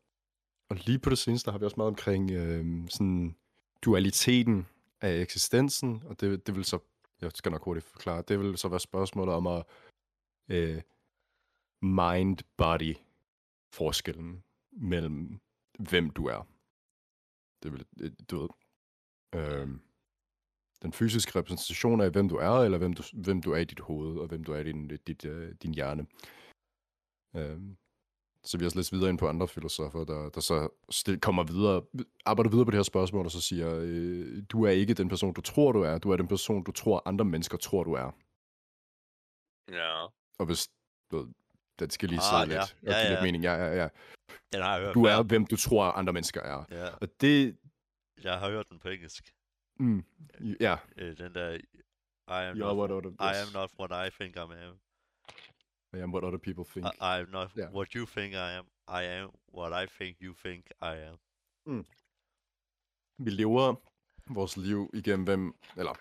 og lige på det seneste har vi også meget omkring øh, sådan dualiteten af eksistensen, og det, det vil så, jeg skal nok hurtigt forklare, det vil så være spørgsmålet om at øh, mind-body forskellen mellem hvem du er. Det vil, øh, du ved, øhm, den fysiske repræsentation af, hvem du er, eller hvem du, hvem du er i dit hoved, og hvem du er i din, dit, øh, din hjerne. Øhm, så vi har også læst videre ind på andre filosofer, der, der så stil, kommer videre, arbejder videre på det her spørgsmål, og så siger, øh, du er ikke den person, du tror, du er, du er den person, du tror, andre mennesker tror, du er. Ja. Og hvis, du den skal lige Ah, sidde ja. lidt, og Ja, give lidt ja. mening. Ja, ja, ja. Den har jeg hørt Du er, hvem du tror, andre mennesker er. Ja, Og det, jeg har hørt den på engelsk. Mm, ja, Øh, den der... I am, not, what I am not what I think I am. I am what other people think. I, I am not Ja. what you think I am. I am what I think you think I am. Vi lever vores liv igennem hvem, eller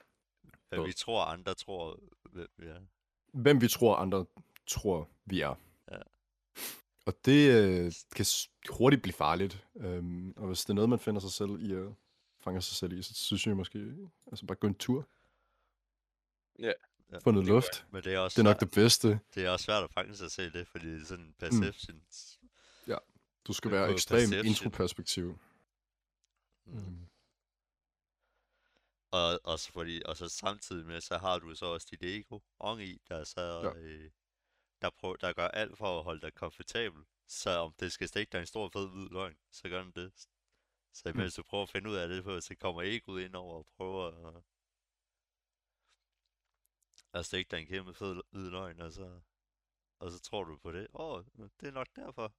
Godt. vi tror, andre tror, hvem vi er. hvem vi tror, andre tror, vi er. Ja. Og det øh, kan hurtigt blive farligt. Øhm, og hvis det er noget, man finder sig selv i, og fanger sig selv i, så synes jeg måske, altså bare gå en tur. Ja. Ja, Få noget luft. Men det er også Det er nok svært, det bedste. det er også svært at fange sig selv i det, fordi det er sådan perceptions. Du skal Det er være ekstrem perception. introperspektiv. Mm. Mm. Og, og, så fordi, og så samtidig med, så har du så også dit ego oven i, der så, Ja. øh, der, prøver, der gør alt for at holde dig komfortabel. Så om det skal stikke dig en stor fed hvid løgn, så gør den det. Så imens du prøver at finde ud af det, så kommer egoet ind over og prøver at, at stikke dig en kæmpe fed løgn, og så, og så tror du på det. Åh, oh, det er nok derfor.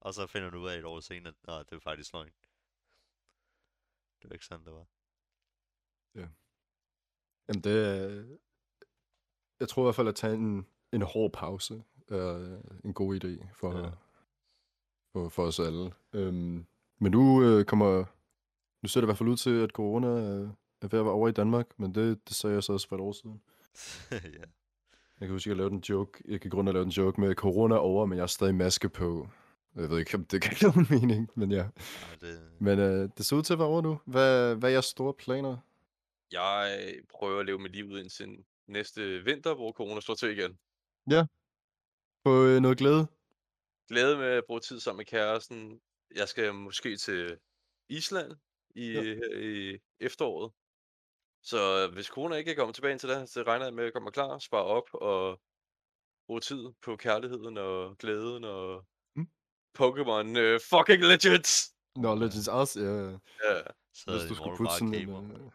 Og så finder du ud af et år senere, at det er faktisk løgn. Det var ikke sådan, det var. Jamen det er... Jeg tror i hvert fald, at tage en, en hård pause er en god idé for, Ja. ja. for, for os alle. Øhm, men nu øh, kommer... Nu ser det i hvert fald ud til, at corona øh, er ved at være over i Danmark, men det, det sagde jeg så også for et år siden. ja. Jeg kan huske, at jeg lavede en joke. Jeg kan grund af at lave en joke med, corona er over, men jeg har stadig maske på. Jeg ved ikke, om det kan nogen mening, men ja. Ej, det, Men øh, det ser ud til at være over nu. Hvad, hvad er jeres store planer? Jeg prøver at leve mit liv ud indtil næste vinter, hvor corona slår til igen. På øh, noget glæde? Glæde med at bruge tid sammen med kæresten. Jeg skal måske til Island i, Ja. i efteråret. Så hvis corona ikke kommer tilbage til det, så regner jeg med at komme klar, spare op og bruge tid på kærligheden og glæden og Mm. Pokémon uh, fucking Legends! Nå, Legends Arceus, ja. Ja, så Hvis du skulle putte sådan en, gamer. øh,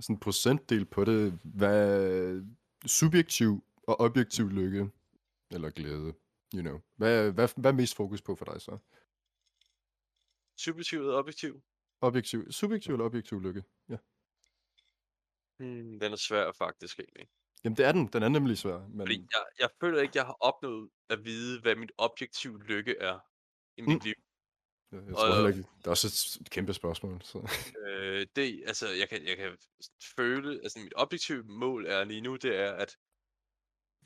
sådan en procentdel på det, hvad subjektiv og objektiv lykke, eller glæde, you know. Hvad, hvad, hvad er mest fokus på for dig så? Subjektiv og objektiv. Objektiv, subjektiv eller objektiv lykke? Ja. Hmm, den er svær faktisk egentlig. Jamen det er den, den er nemlig svær, men Fordi jeg, jeg føler ikke, jeg har opnået at vide, hvad mit objektiv lykke er i mit Mm. liv. Jeg, jeg Og- tror heller ikke, det er også et, et kæmpe spørgsmål. Så. Øh, det, altså, jeg kan, jeg kan føle, altså mit objektive mål er lige nu, det er at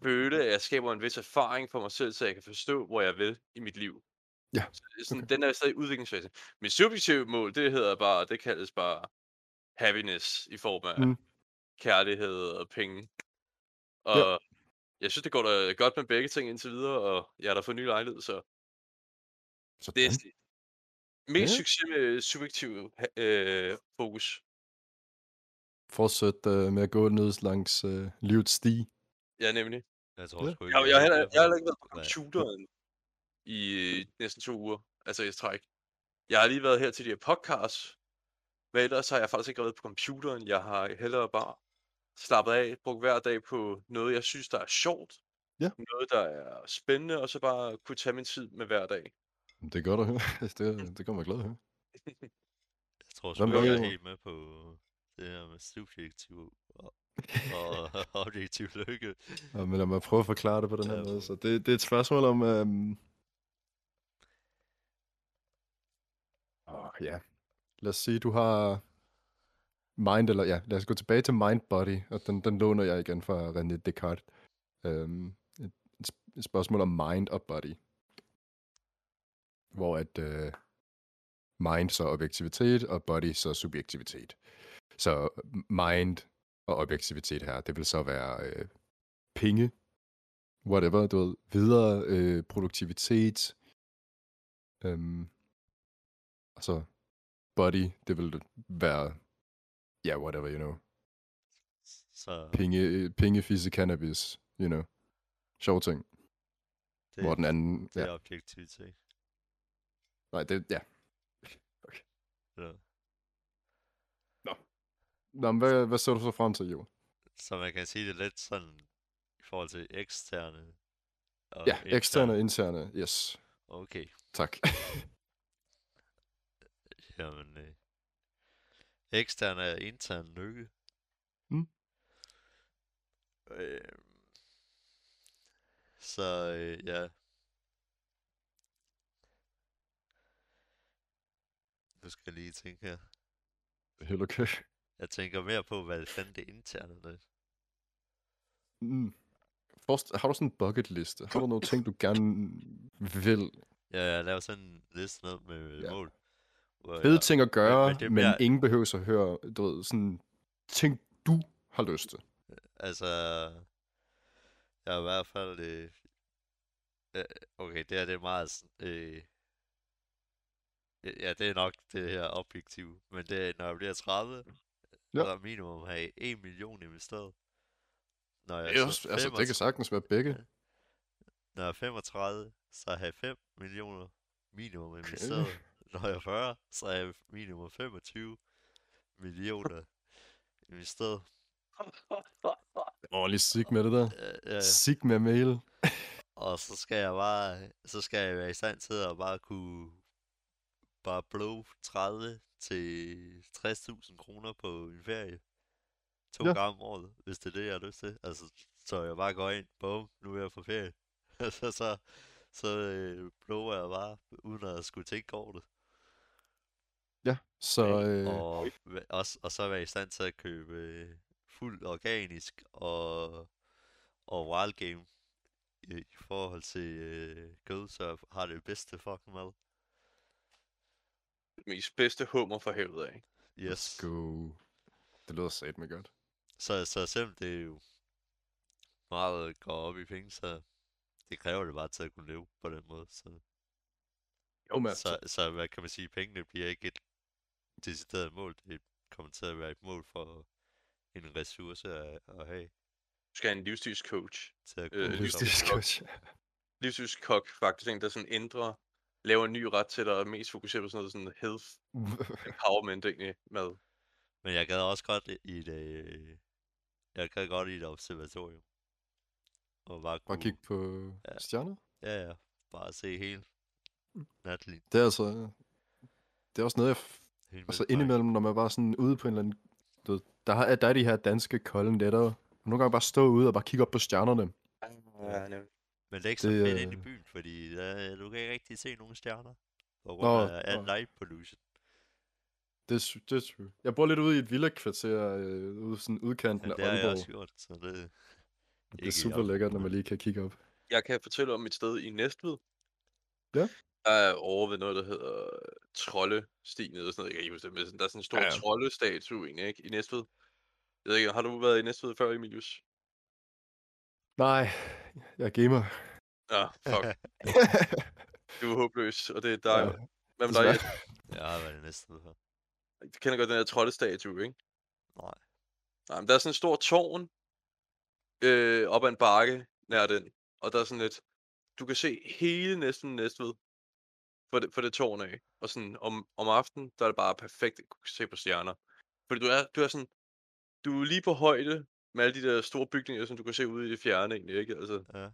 føle, at jeg skaber en vis erfaring for mig selv, så jeg kan forstå, hvor jeg vil i mit liv. Ja, Så det er sådan, okay. Den er stadig i udviklingsfase. Mit subjektive mål, det hedder bare, det kaldes bare happiness i form af Mm. kærlighed og penge. Og Ja. jeg synes, det går da godt med begge ting indtil videre, og jeg er der for ny lejlighed, så Sådan. det er sti- mest Ja. succes med subjektiv øh, fokus. Fortsæt uh, med at gå ned langs uh, livets sti. Ja, nemlig. Jeg tror Ja. sgu ikke, Jeg, jeg, har heller, med jeg har på, heller ikke været på computeren i øh, næsten to uger. Altså i træk. Jeg har lige været her til de her podcasts. Men ellers har jeg faktisk ikke været på computeren. Jeg har hellere bare slappet af, brugt hver dag på noget, jeg synes, der er sjovt. Ja. Noget, der er spændende, og så bare kunne tage min tid med hver dag. Det er godt at høre. det, det kommer jeg glad at høre. Jeg tror sgu ikke, jeg er med- helt med på det her med subjektiv og, og objektiv lykke. Ja, men lad mig prøve at forklare det på den her Ja. måde. Så det, det er et spørgsmål om... Øhm... Ah, ja. Lad os sige, du har mind, eller ja, lad os gå tilbage til mind body, og den, den låner jeg igen fra René Descartes. Øhm, et, et, spørgsmål om mind og body. Hvor at øh, mind så objektivitet, og body så subjektivitet. Så mind og objektivitet her, det vil så være øh, penge, whatever, du ved, videre øh, produktivitet, øhm, så body, det vil være, ja, yeah, whatever, you know, Så penge, penge fisse, cannabis, you know, sjov ting, det, hvor den anden, det ja, er objektivitet. nej, det, ja. Ja. Nå, men hvad, hvad ser du så frem til, jo? Så man kan sige det lidt sådan i forhold til eksterne. Og Ja, eksterne og interne, yes, Okay, tak. jamen øh, eksterne er intern lykke. Mm. Øh, så øh, ja. Nu skal jeg lige tænke her. Helt okay. Jeg tænker mere på, hvad fanden det interne er. Mm. Forst, har du sådan en bucket liste? Har du nogle ting, du gerne vil? Ja, jeg laver sådan en liste ned med ja. mål. Fede ting at gøre, men det men ingen behøver at høre, du ved, sådan ting, du har lyst til. Altså, jeg er i hvert fald... Øh, okay, det her det er meget... Øh, ja, det er nok det her objektiv. Men det er, når jeg bliver 30, Ja. ja. så er minimum have 1 million investeret. Når jeg Det, er så også, altså, det 35 kan sagtens være begge. Når jeg er 35, så har jeg 5 millioner minimum investeret. Når jeg er 40, så har jeg minimum 25 millioner investeret. Ordentlig sig med det der. Ja, ja. Sig med mail. Og så skal jeg bare, så skal jeg være i stand til at bare kunne bare blow 30 til 60.000 kroner på en ferie. To Ja. ja. gange om året, hvis det er det, jeg har lyst til. Altså, så jeg bare går ind, bum, nu er jeg på ferie. så så, så øh, blower jeg bare, uden at skulle tænke over det. Ja, så øh, Og, også, og så være i stand til at købe øh, fuldt organisk og, og wild game i, i forhold til øh, kød, så har det bedste fucking mad. Mest bedste hummer for helvede af. Yes. let's go. Det lyder sat med godt. Så, så selvom det er jo meget går op i penge, så det kræver det bare til at kunne leve på den måde. Så, Jo, men så, så hvad kan man sige, pengene bliver ikke et decideret mål, det kommer til at være et mål for en ressource at, at have Du skal have en livsstilscoach. til at Øh, livsstilscoach. Livsstilskok faktisk, en, der sådan ændrer, laver en ny ret til dig, og mest fokuserer på sådan noget sådan health empowerment egentlig med. Men jeg gad også godt i et, øh, jeg gad godt i et observatorium. Og bare kunne, Bare kigge på Ja. stjerner. ja, ja, bare se hele Mm. natlig. Det er altså... Det er også noget, jeg... Hele Altså Mælkeparken. indimellem, når man bare sådan ude på en eller anden... Du ved, der, har, der er de her danske kolde nætter. Og nogle gange bare stå ude og bare kigge op på stjernerne. Ja. Men det er ikke så Det, fedt ind i øh, byen, fordi der, du kan ikke rigtig se nogen stjerner. på grund af al light pollution. Det er, det er true. Jeg bor lidt ude i et villa-kvarter, øh, ude sådan udkanten Ja, af det har jeg Aalborg. også gjort, så det Det er super Aalborg, lækkert, når man lige kan kigge op. Jeg kan fortælle om et sted i Næstved. Ja. Der er over ved noget, der hedder Troldestien eller sådan noget. Jeg kan ikke huske det, men sådan- der er sådan en stor Ja, ja, ja. ja. troldestatue egentlig, ikke? I Næstved. Jeg ved ikke, har du været i Næstved før, Emilius? Nej, jeg er gamer. Ja, fuck. du er håbløs, og det er dig. Ja, Ja, Hvad med dig? desværre. Jeg har været i næste her. Du kender godt den her troldestatue, ikke? Nej. Nej, men der er sådan en stor tårn øh, op ad en bakke nær den. Og der er sådan lidt... Du kan se hele næsten Næstved for det, for det tårn af. Og sådan om, om aftenen, der er det bare perfekt at kunne se på stjerner. Fordi du er, du er sådan... Du er lige på højde med alle de der store bygninger, som du kan se ude i det fjerne egentlig, ikke? Altså, Ja.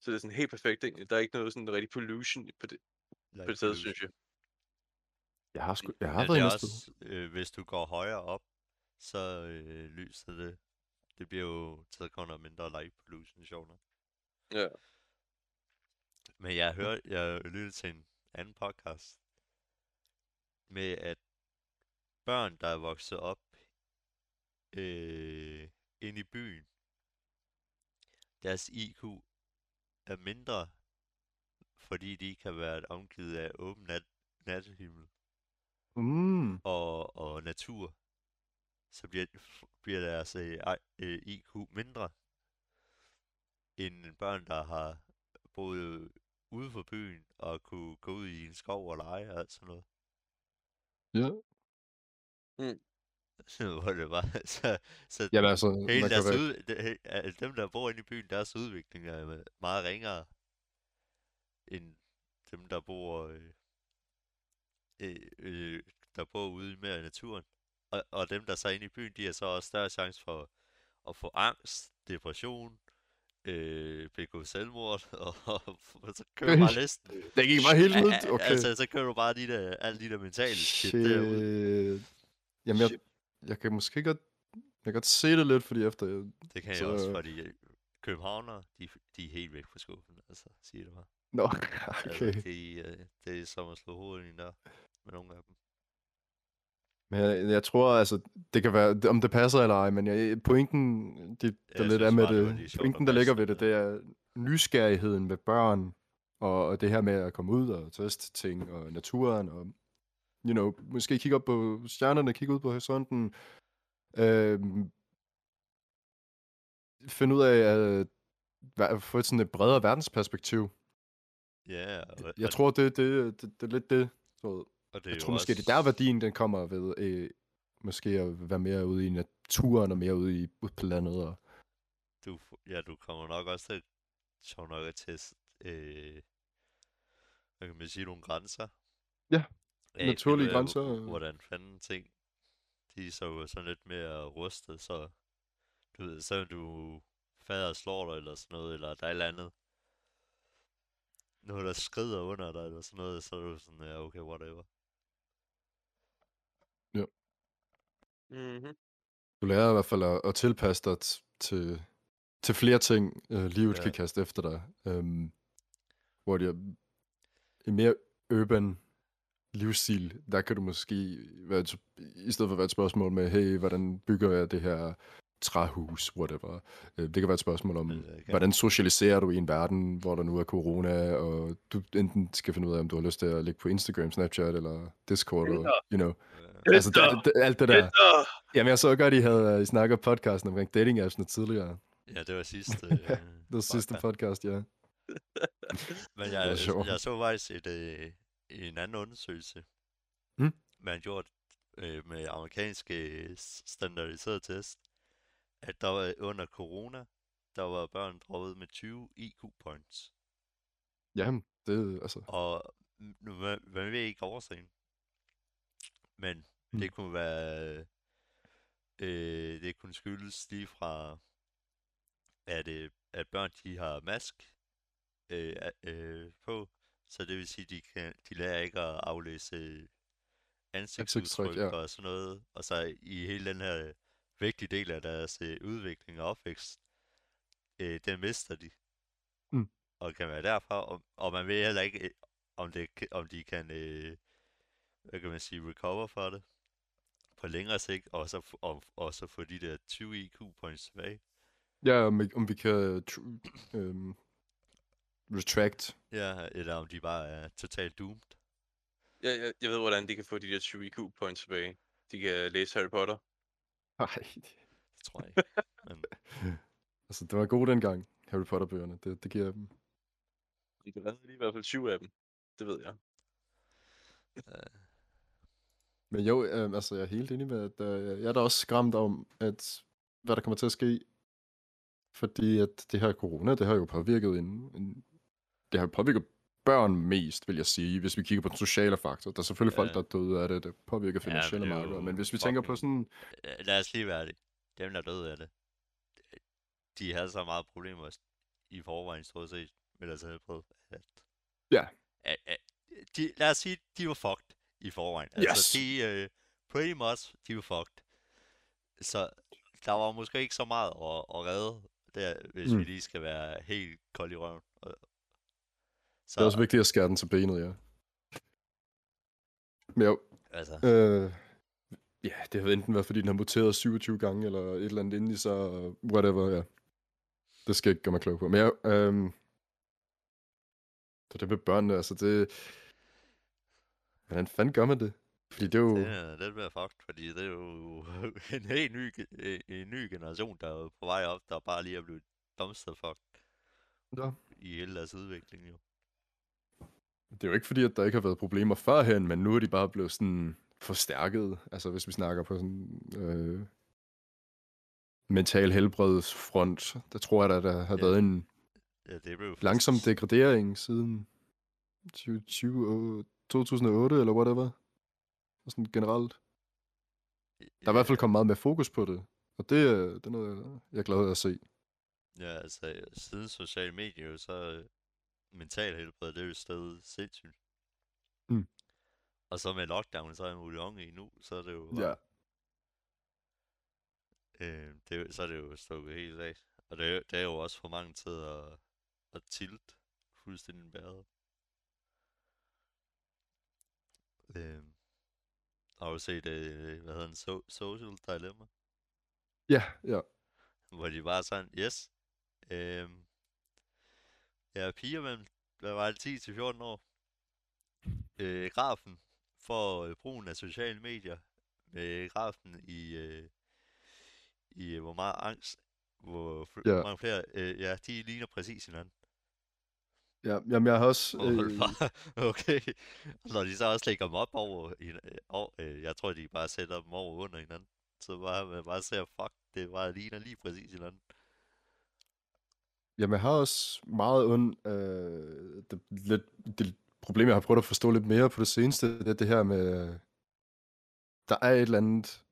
så det er sådan helt perfekt egentlig. Der er ikke noget sådan rigtig pollution på det, på light det sted, synes jeg. Jeg har, sgu, jeg har Men været også, øh, hvis du går højere op, så øh, lyser det. Det bliver jo til kun og mindre light pollution, sjovt nok. Ja. Men jeg hørte, jeg lyttede til en anden podcast med, at børn, der er vokset op øh, ind i byen, deres IQ er mindre, fordi de kan være omgivet af åben nat, nattehimmel Mm. og, og natur, så bliver, bliver deres øh, øh, IQ mindre end børn, der har boet ude for byen og kunne gå ud i en skov og lege og alt sådan noget. Ja. Hvor det var, så, så Jamen altså, hele deres være... ud, de, he- al- dem, der bor inde i byen, deres udvikling er me- meget ringere end dem, der bor øh, øh, øh, der bor ude mere i naturen. Og, og dem, der så er inde i byen, de har så også større chance for at få angst, depression, øh, begå selvmord, og, og så kører du bare listen. Det gik bare helt ud. Okay. Altså, så kører du bare de der, alle de der mentale shit, derude. Shit. Jamen, jeg, jeg kan måske godt... Jeg kan godt se det lidt, fordi efter... Jeg... Det kan jeg så- også, fordi øh, københavnere, de, de er helt væk fra skuffen, altså, siger det bare. Nå, Okay. okay. Altså, det, øh, det er som at slå hovedet ind der med nogle af dem. Men jeg, jeg tror, altså, det kan være, om det passer eller ej, men jeg, pointen, det, der jeg lidt er med bare, det det, pointen, at der ligger ved det, det er nysgerrigheden ved børn, og, og det her med at komme ud og teste ting, og naturen, og, you know, måske kigge op på stjernerne, kigge ud på horisonten, øh, finde ud af at hva- få et sådan et bredere verdensperspektiv. Ja, og, Jeg tror, det, det, det, det er lidt det. Så og det er jeg jo tror måske, også, det er der værdien, den kommer ved øh, måske at være mere ude i naturen, og mere ude, i, ude på landet. Og, Du, ja, du kommer nok også til, sjovt nok at teste, øh, hvad kan man sige, nogle grænser. Ja, af, naturlige grænser, øh. Hvordan fanden ting, de er så sådan lidt mere rustet, så du ved, så du fader slår dig eller sådan noget, eller der er et eller andet, noget der skrider under dig eller sådan noget, så er du sådan, ja, okay, whatever. Mm-hmm. du lærer i hvert fald at, at tilpasse dig t- til, til flere ting, øh, livet Ja. kan kaste efter dig. Øhm, hvor det er en mere urban livsstil, der kan du måske være et, i stedet for at være et spørgsmål med, hey, hvordan bygger jeg det her træhus, whatever. Øh, det kan være et spørgsmål om, øh, hvordan socialiserer du i en verden, hvor der nu er corona, og du enten skal finde ud af, om du har lyst til at ligge på Instagram, Snapchat eller Discord, og, you know. Ja. Altså, det, det, alt det der. Jamen, jeg så godt, I havde uh, snakket podcasten omkring dating appsene tidligere. Ja, det var sidste. Det var sidste podcast. ja. Men jeg, sjovt. jeg så faktisk et, øh, en anden undersøgelse, Mm. man gjort øh, med amerikanske standardiserede test, at der var under corona, der var børn droppet med 20 IQ points. Jamen, det altså... Og man, man ved ikke årsagen. Men Mm. det kunne være, øh, det kunne skyldes lige fra, at, øh, at børn de har mask øh, øh, på, så det vil sige, de kan, de lærer ikke at aflæse ansigtsudtryk ja. og sådan noget, og så i hele den her vigtige del af deres øh, udvikling og opvækst, øh, den mister de. Mm. Og kan være derfra, og, og man ved heller ikke, øh, om, det, om de kan, øh, hvad kan man sige, recover for det på længere sigt, og så, og, og så få de der 20 IQ points tilbage. Ja, om, vi- om vi kan tr- øhm, retract. Ja, eller om de bare er totalt doomed. Jeg, jeg, jeg ved, hvordan de kan få de der 20 IQ points tilbage. De kan læse Harry Potter. Nej, Det tror jeg ikke. Men, altså det var god dengang, Harry Potter-bøgerne. Det, det giver jeg dem. De kan redde i hvert fald 20 af dem. Det ved jeg. øh, Men jo, øh, altså jeg er helt enig med, at øh, jeg er da også skræmt om, at hvad der kommer til at ske. Fordi at det her corona, det har jo påvirket en, en det har påvirket børn mest, vil jeg sige, hvis vi kigger på den sociale faktor. Der er selvfølgelig folk, Ja. der er døde af det, det påvirker men finansielle det er markeder. Men hvis vi tænker på sådan, lad os lige være det. Dem, der døde af det, de havde så meget problemer i forvejen, stort set, med deres helbred. At, Ja. De, lad os sige, de var fucked i forvejen. Yes. Altså, de, uh, pretty much, de var fucked. Så der var måske ikke så meget at, at redde der, hvis mm. vi lige skal være helt kold i røven. Og- Så, det er også vigtigt at skære den til benet, ja. Men jo, altså, øh, ja, det har enten været, fordi den har muteret 27 gange, eller et eller andet endelig, så whatever, ja. Det skal jeg ikke gøre mig klog på. Men ja, øh, så det med børnene, altså det... Hvordan fanden gør man det? Fordi det er jo... det er lidt mere fucked, fordi det er jo en helt ny, en ny generation, der er på vej op, der bare lige er blevet dumpster fucked Ja. i hele deres udvikling, jo. Det er jo ikke fordi, at der ikke har været problemer førhen, men nu er de bare blevet sådan forstærket. Altså hvis vi snakker på sådan øh, mental helbredsfront, der tror jeg, at der har Ja. været en Ja, det blev langsom degradering siden 2020, 2008 eller whatever. Og sådan generelt. Der er i hvert fald kommet meget mere fokus på det. Og det, er- det er noget, jeg er glad at se. Ja, altså, siden sociale medier, så øh, mental helbred, det er jo stadig sindssygt. Mm. Og så med lockdown, så er unge i nu, så er det jo, Ja. øh, det, så er det jo stukket helt af. Og det er, det er jo også for mange til at, at tilt fuldstændig bæret. Øh, har du set, øh, hvad hedder den, so, Social Dilemma? Ja, ja. hvor de bare sådan, yes, øhm, er piger mellem, hvad var det, 10 til 14 år. Øh, grafen for øh, brugen af sociale medier, med grafen i, øh, i øh, hvor meget angst, hvor, fl- Ja. mange flere, øh, ja, de ligner præcis hinanden. ja. Jamen, jeg har også... Øh, bare, okay. Og når de så også lægger dem op over, øh, over øh, jeg tror, de bare sætter dem over under hinanden. Så bare, man bare ser, fuck, det bare ligner lige præcis hinanden. Jamen, jeg har også meget ond... Øh, det, lidt, det problem, jeg har prøvet at forstå lidt mere på det seneste, det er det her med... Der er et eller andet...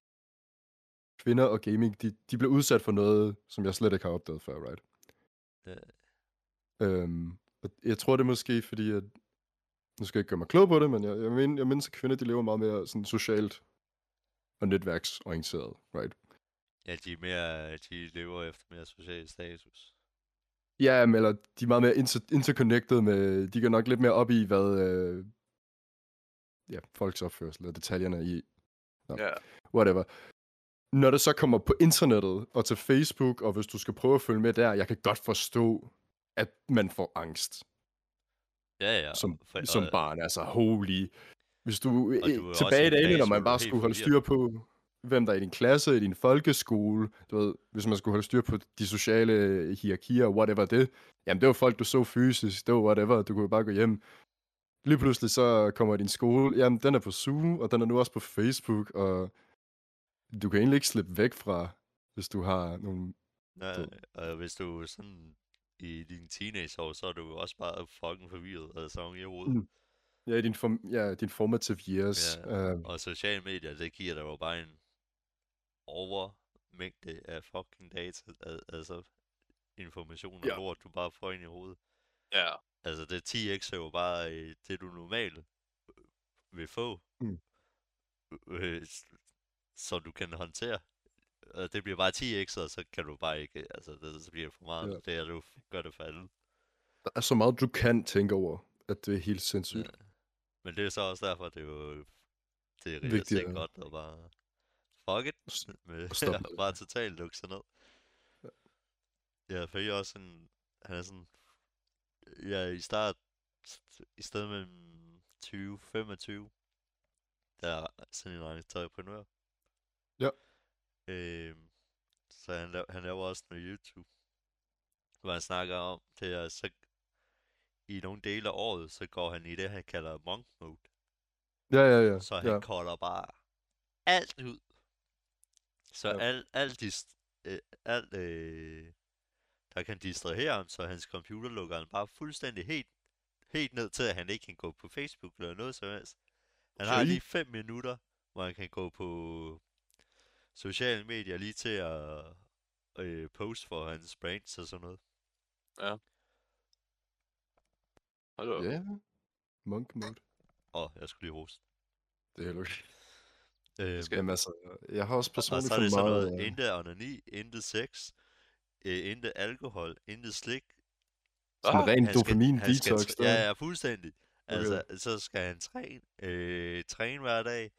Kvinder og gaming, de, de bliver udsat for noget, som jeg slet ikke har opdaget før, right? Ja. Øhm, og jeg tror, det er måske fordi, at... Nu skal jeg ikke gøre mig klog på det, men jeg, jeg, mener, jeg mindes, at kvinder, de lever meget mere sådan socialt og netværksorienteret, right? Ja, de er mere, de lever efter mere social status. Ja, men eller de er meget mere inter- interconnected med, de går nok lidt mere op i, hvad øh, ja, folks opførsel og detaljerne i, Nå. Ja. whatever. Når det så kommer på internettet og til Facebook, og hvis du skal prøve at følge med der, jeg kan godt forstå, at man får angst Ja, ja. som, for, som barn. Altså, holy. Hvis du, Og og du tilbage i en dagene, når man bare skulle holde styr på, hvem der er i din klasse, i din folkeskole, du ved, hvis man skulle holde styr på de sociale hierarkier, whatever det, jamen det var folk, du så fysisk, det var whatever, du kunne bare gå hjem. Lige pludselig så kommer din skole, jamen den er på Zoom, og den er nu også på Facebook, og du kan egentlig ikke slippe væk fra, hvis du har nogle... Du- og hvis du sådan i dine teenageår, så er du også bare fucking forvirret, altså oven i. Mm. Ja, din, form, ja, din formative years. Ja. øh, Og sociale medier, det giver dig jo bare en overmængde af fucking data, al- altså information og Ja. lort, du bare får ind i hovedet. Ja. Altså det 10x er jo bare øh, det, du normalt øh, vil få, Mm. øh, så du kan håndtere. Og det bliver bare 10x, og så kan du bare ikke, altså det, så bliver det for meget. Ja. Det er du gør det for alle. der er så meget, du kan tænke over. at det er helt sindssygt. Ja. Men det er så også derfor, det er jo det er ja. godt at bare fuck it med det. bare totalt lukke sig ned. Ja, for jeg er også sådan, han er sådan, ja, i start, i stedet mellem 20 25, der er sådan en entreprenør. Ja. Øhm, så han, laver, han laver også noget YouTube, hvor han snakker om, det er så, i nogle dele af året, så går han i det, han kalder monk mode. Ja, ja, ja. Så han ja. ja. kolder bare alt ud. Så Ja. ja. alt, alt, dist, øh, alt øh, der kan distrahere ham, så hans computer lukker han bare fuldstændig helt, helt ned til, at han ikke kan gå på Facebook eller noget som helst. Han har Okay. lige 5 minutter, hvor han kan gå på sociale medier lige til at øh, poste for hans brands og sådan noget. Hold da op. Ja. Monk mode. Og jeg skulle lige hoste. Det er heller ikke. Øhm, skal- Jamen altså, jeg har også Og personligt så er det sådan meget... noget, øh, intet onani, intet sex, øh, intet alkohol, intet slik. Sådan Ah, ren skal- dopamin skal detox der. Ja, ja, fuldstændig. Okay. Altså, så skal han træne, øh, træne hver dag,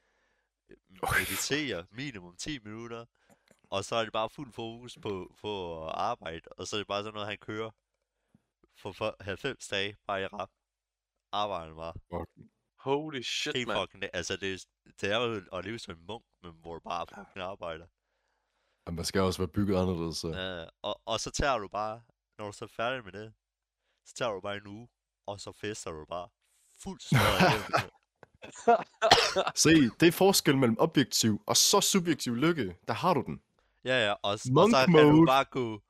øh, meditere minimum 10 minutter, og så er det bare fuld fokus på, på arbejde, og så er det bare sådan noget, han kører for, for 90 dage, bare i rap. Arbejder bare. Holy shit, Helt mand. fucking, altså det, er- det er jo at leve som en munk, men hvor du bare fucking arbejder. Og man skal også være bygget anderledes, så... Ja, og, og så tager du bare, når du så er færdig med det, så tager du bare en uge, og så fester du bare fuldt smadret. Se, det er forskel mellem objektiv og så subjektiv lykke. Der har du den. Ja, ja, og, og så kan du bare gå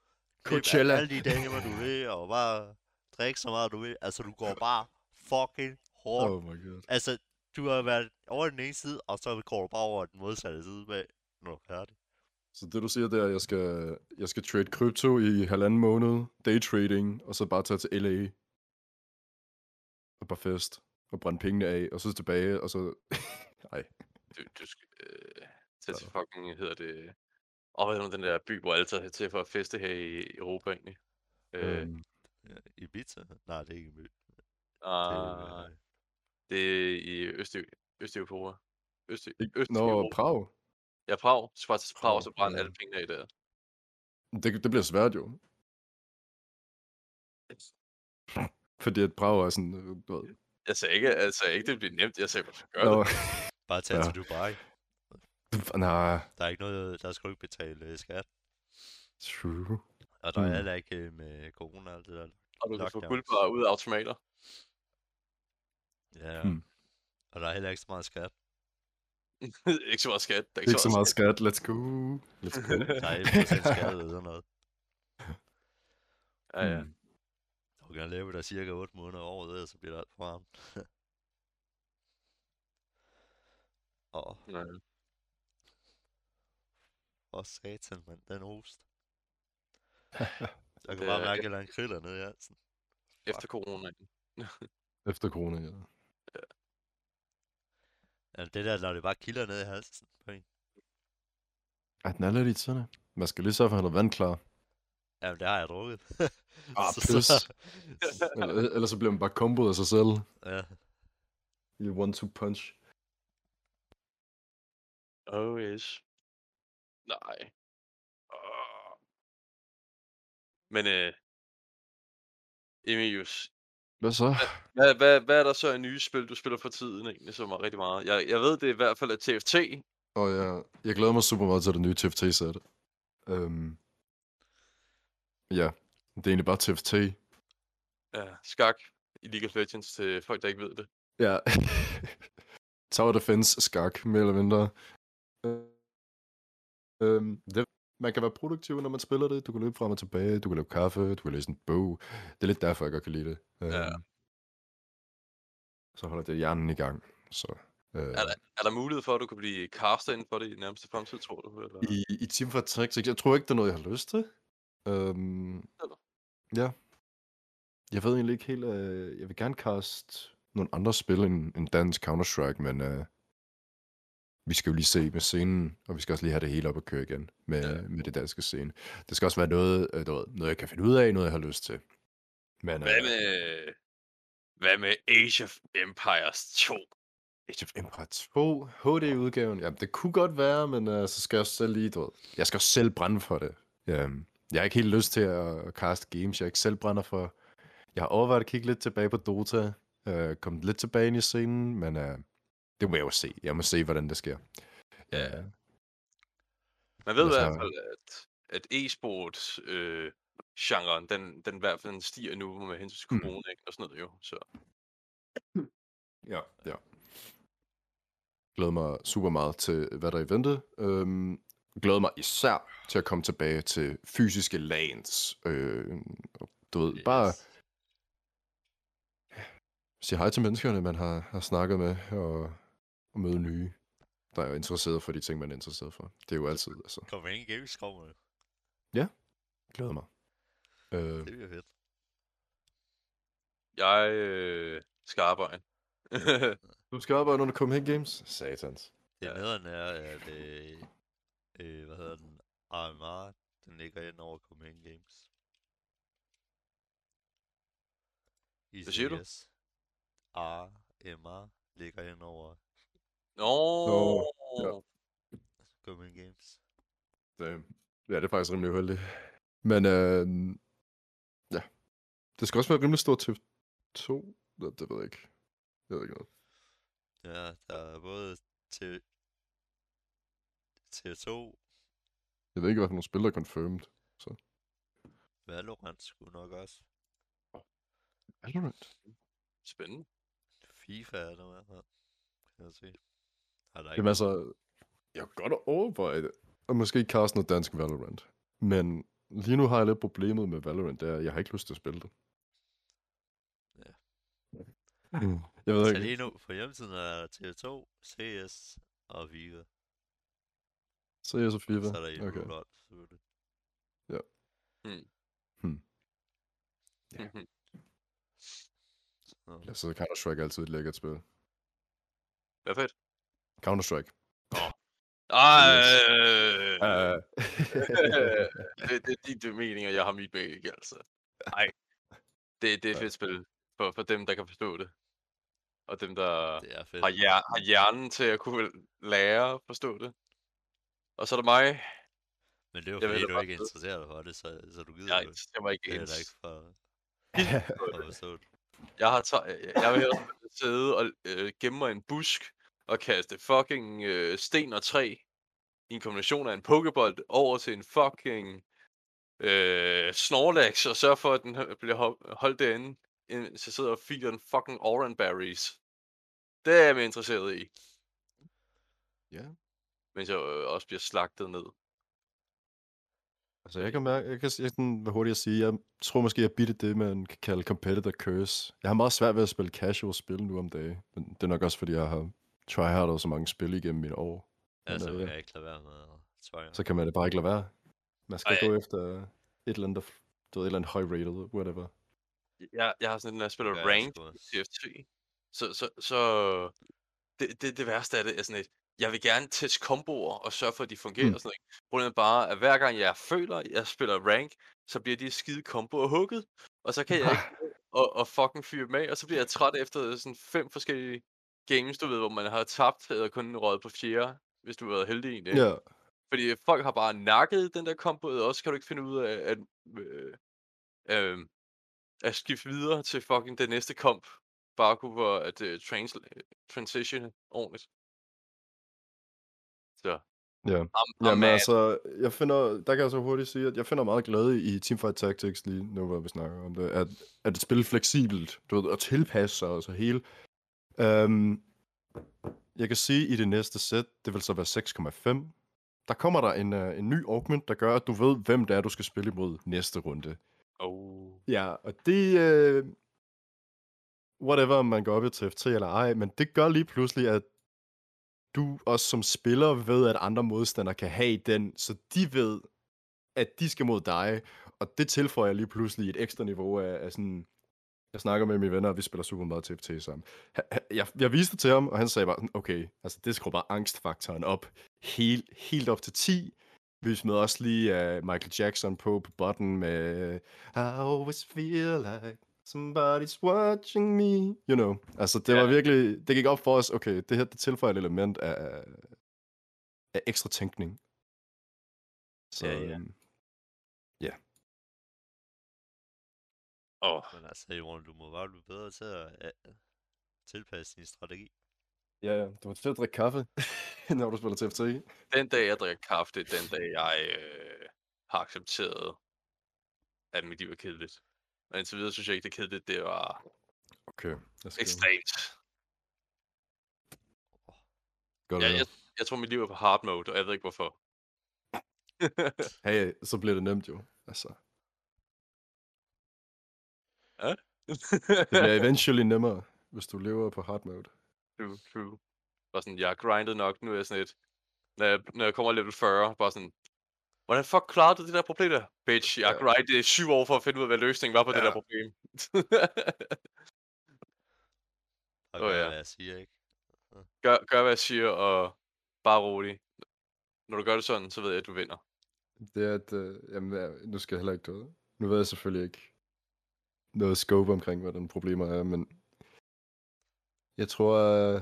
Coachella. alle de dage, hvor du vil, og bare drikke så meget du vil. Altså, du går bare fucking hårdt. Oh my god. Altså, du har været over den ene side, og så går du bare over den modsatte side med, når du er færdig. Så det du siger, det er, at jeg skal, jeg skal trade krypto i halvanden måned, daytrading, og så bare tage til LA. Og bare fest. Og brænde pengene af, og så tilbage, og så... Nej. Du, du skal øh, tage til fucking, hedder det... Og hvad er den der by, hvor alle tager til for at feste her i Europa egentlig? Øh, Ja, Ibiza? Nej, det er ikke en by. Det, ah, er, det er i Øst Østeuropa. Øst, Øst Nå, Prag. Ja, Prag. Du skal bare til Prag, og så brænde ja. alle pengene af der. Det, det bliver svært jo. Fordi at Prag er sådan... øh, Du ved, Jeg sagde ikke, jeg sagde ikke, det bliver nemt. Jeg sagde, skal gøre Nå, det. bare tage Ja. til Dubai. nej, Der er ikke noget, der skal du ikke betale øh, skat. true. Og der er Hmm. heller ikke øh, med corona og alt det der. Og du kan få guldbar ud af automater. Ja, Hmm. og der er heller ikke så meget skat. ikke så meget skat. Der er Ikke så meget skat, let's go. Let's go. Der er 1% skat eller sådan noget. Ja, ja. Hmm. Du kan leve der cirka 8 måneder over det, så bliver det alt for varmt. Og Ja. for satan, mand, den host. Jeg kan Det bare mærke, at der er en kriller nede i halsen. Efter corona. Efter corona, ja. Ja, det der, når det bare kilder ned i halsen på en. Ej, den er lidt irriterende. Man skal lige sørge for, at han er vandklar. Jamen, det har jeg drukket. Ah, Så- pis. så- Eller- Ellers så bliver man bare komboet af sig selv. ja. I one-two punch. Oh yes. Nej. Åh. Men øh, Emilius, Hvad så? hvad, hvad, hvad er der så af nye spil, du spiller for tiden egentlig, som er rigtig meget? Jeg, jeg ved, det i hvert fald at TFT. Og jeg, jeg glæder mig super meget til det nye TFT-sæt. Øhm, ja, det er egentlig bare TFT. Ja, skak i League of Legends til folk, der ikke ved det. Ja. Tower Defense skak, mere eller mindre. Øh, Øhm, det, man kan være produktiv, når man spiller det. Du kan løbe frem og tilbage, du kan lave kaffe, du kan læse en bog. Det er lidt derfor, jeg godt kan lide det. Ja. Øhm, Så holder det hjernen i gang. Så, øh, Er der, er der mulighed for, at du kan blive caster inden for det i nærmeste fremtid, tror du? Eller? I, i Team for Tricks, jeg tror ikke, det er noget, jeg har lyst til. Øhm, Eller? ja. Jeg ved egentlig ikke helt, øh, jeg vil gerne cast nogle andre spil end, end dansk Counter-Strike, men øh, vi skal jo lige se med scenen, og vi skal også lige have det hele op at køre igen med, Ja. med det danske scene. Det skal også være noget, øh, du ved, noget, jeg kan finde ud af, noget, jeg har lyst til. Men, Hvad øh, med Hvad med Age of Empires 2? Age of Empires 2, HD-udgaven. Jamen, det kunne godt være, men uh, så skal jeg også selv lige, du ved, jeg skal også selv brænde for det. Um, jeg har ikke helt lyst til at cast games, jeg ikke selv brænder for. Jeg har overvejet at kigge lidt tilbage på Dota, uh, komme lidt tilbage ind i scenen, men uh, det må jeg jo se. Jeg må se, hvordan det sker. Ja. Man ved i hvert fald, at, at e-sport øh, genren, den, den i hvert fald stiger nu med hensyn til Mm. corona ikke? og sådan noget jo. Så Ja, ja. Glæder mig super meget til, hvad der er i vente. Øhm, glæder mig især til at komme tilbage til fysiske lands. Øh, du ved, yes. bare sige hej til menneskerne, man har, har snakket med, og, og møde nye, der er interesseret for de ting, man er interesseret for. Det er jo altid, altså. Kommer ingen Gamescom, med. Glæder mig. Øh, det bliver fedt. jeg øh, skal arbejde. du skal arbejde under Copenhagen Games? Satans. Det Ja. nederen er, at øh, øh, hvad hedder den, RMR, den ligger ind over Copenhagen Games. Hvad siger du? ICS. RMR ligger ind over Nå, ja. Copenhagen Games. Det, ja, det er faktisk rimelig uheldigt. Men øh, ja, det skal også være rimelig stort til to. Det, det ved jeg ikke. Jeg ved ikke noget. Ja, der er både til TV2, Jeg ved ikke, hvad for nogle spil, der er confirmed. Valorant skulle nok også. Valorant? spændende. FIFA er der i hvert fald. Kan jeg se. Har der ikke Jamen altså, jeg kunne godt overveje det. Og måske kaste noget dansk Valorant. Men lige nu har jeg lidt problemet med Valorant, det er, at jeg har ikke lyst til at spille det. Ja. Mm. Jeg ved Så ikke. lige nu på hjemmesiden er der TV2, CS og Viva. Så er jeg så FIFA. Så er der i Okay. okay. selvfølgelig. Ja. Mhm. Nå. Ja, så er Counter-Strike altid et lækkert spil. Hvad fedt? Counter-Strike. Ej, Uh, det, det er de meninger, jeg har mit bag, ikke altså. Nej, det, det er et fedt spil for, for dem, der kan forstå det. Og dem, der Det er fedt. har, hjer, har hjernen til at kunne lære at forstå det. Og så er der mig. Men det er jo Jeg ved fordi, det du ikke ved. interesserer dig for det, så, så du gider Jeg jo ikke. stemmer ikke Det er ens. ikke for, for at forstå det. Jeg har jeg, jeg vil hellere sidde og øh, gemme mig i en busk og kaste fucking øh, sten og træ i en kombination af en pokebold over til en fucking øh, Snorlax og sørge for, at den bliver hol- holdt derinde, indtil jeg sidder og filer den fucking Oran Berries. Det er jeg interesseret i, ja. mens jeg øh, også bliver slagtet ned. Altså, jeg kan mærke, jeg kan, jeg kan være hurtigt at sige, jeg tror måske, jeg bitte det, man kan kalde competitor curse. Jeg har meget svært ved at spille casual spil nu om dagen, men det er nok også, fordi jeg har tryhardet så mange spil igennem mine år. Altså, øh, jeg ja. kan ikke lade være med at tryhard. Så kan man det bare ikke lade være. Man skal Ej. gå efter et eller andet, du ved, et eller andet high rated, whatever. Jeg, jeg har sådan en, når jeg spiller Ja, ja, jeg ranked. TFT, så, så, så det, det, det værste af det er sådan et, jeg vil gerne teste komboer og sørge for, at de fungerer Mm. og sådan noget. Problemet er bare, at hver gang jeg føler, at jeg spiller rank, så bliver de skide komboer hugget, og så kan jeg ikke og, og fucking fyre af, og så bliver jeg træt efter sådan fem forskellige games, du ved, hvor man har tabt, eller kun røget på fjerde, hvis du har været heldig egentlig. Ja, Fordi folk har bare nakket den der kombo, og også kan du ikke finde ud af at, øh, øh, at skifte videre til fucking den næste komp. Bare kunne for at uh, trans- transition ordentligt. Så. Ja. I'm, I'm Jamen altså, jeg finder, der kan jeg så hurtigt sige, at jeg finder meget glæde i Teamfight Tactics lige nu, hvor vi snakker om det, at, at et spil fleksibelt, du ved, at tilpasse sig og så hele. Um, jeg kan sige, i det næste sæt, det vil så være 6,5. Der kommer der en, uh, en ny augment, der gør, at du ved, hvem det er, du skal spille imod næste runde. Oh. Ja, og det... Øh, whatever, om man går op i TFT eller ej, men det gør lige pludselig, at du også som spiller ved, at andre modstandere kan have den, så de ved, at de skal mod dig, og det tilføjer lige pludselig et ekstra niveau af, af sådan... Jeg snakker med mine venner, og vi spiller super meget TFT sammen. Ha- Jeg, jeg viste det til ham, og han sagde bare, okay, altså det skruer bare angstfaktoren op, helt, helt op til 10. Vi smed også lige uh, Michael Jackson på på botten med I always feel like Somebody's watching me. You know. Altså, det Ja. var virkelig... Det gik op for os, okay, det her, det tilføjer et element af, af ekstra tænkning. Så, Ja, ja. øhm, Åh, Men altså, Johan, du må bare blive bedre til at uh, tilpasse din strategi. ja, ja. Du var til at drikke kaffe, når du spiller TFT. den dag, jeg drikker kaffe, det er den dag, jeg øh, har accepteret, at mit liv er kedeligt. Og indtil videre synes jeg ikke, det er kedeligt. Det var Okay, jeg skal ekstremt. godt Ja, jeg, jeg tror, mit liv er på hard mode, og jeg ved ikke hvorfor. Hey, så bliver det nemt jo. Altså, det bliver eventually nemmere, hvis du lever på hard mode. true, true. Bare sådan, jeg har grindet nok, nu er jeg sådan et... Når jeg, når jeg kommer level 40, bare sådan... Hvordan fuck klarede du det der problem der? Bitch, jeg har Ja. grindet i syv år for at finde ud af, hvad løsningen var på det Ja. der problem. Og Åh, gør, ja. hvad jeg siger, ikke? gør, gør, hvad jeg siger, og bare rolig. Når du gør det sådan, så ved jeg, at du vinder. Det er, at... Øh, jamen, ja, nu skal jeg heller ikke døde. Nu ved jeg selvfølgelig ikke noget scope omkring, hvad den problemer er, men... Jeg tror... Øh,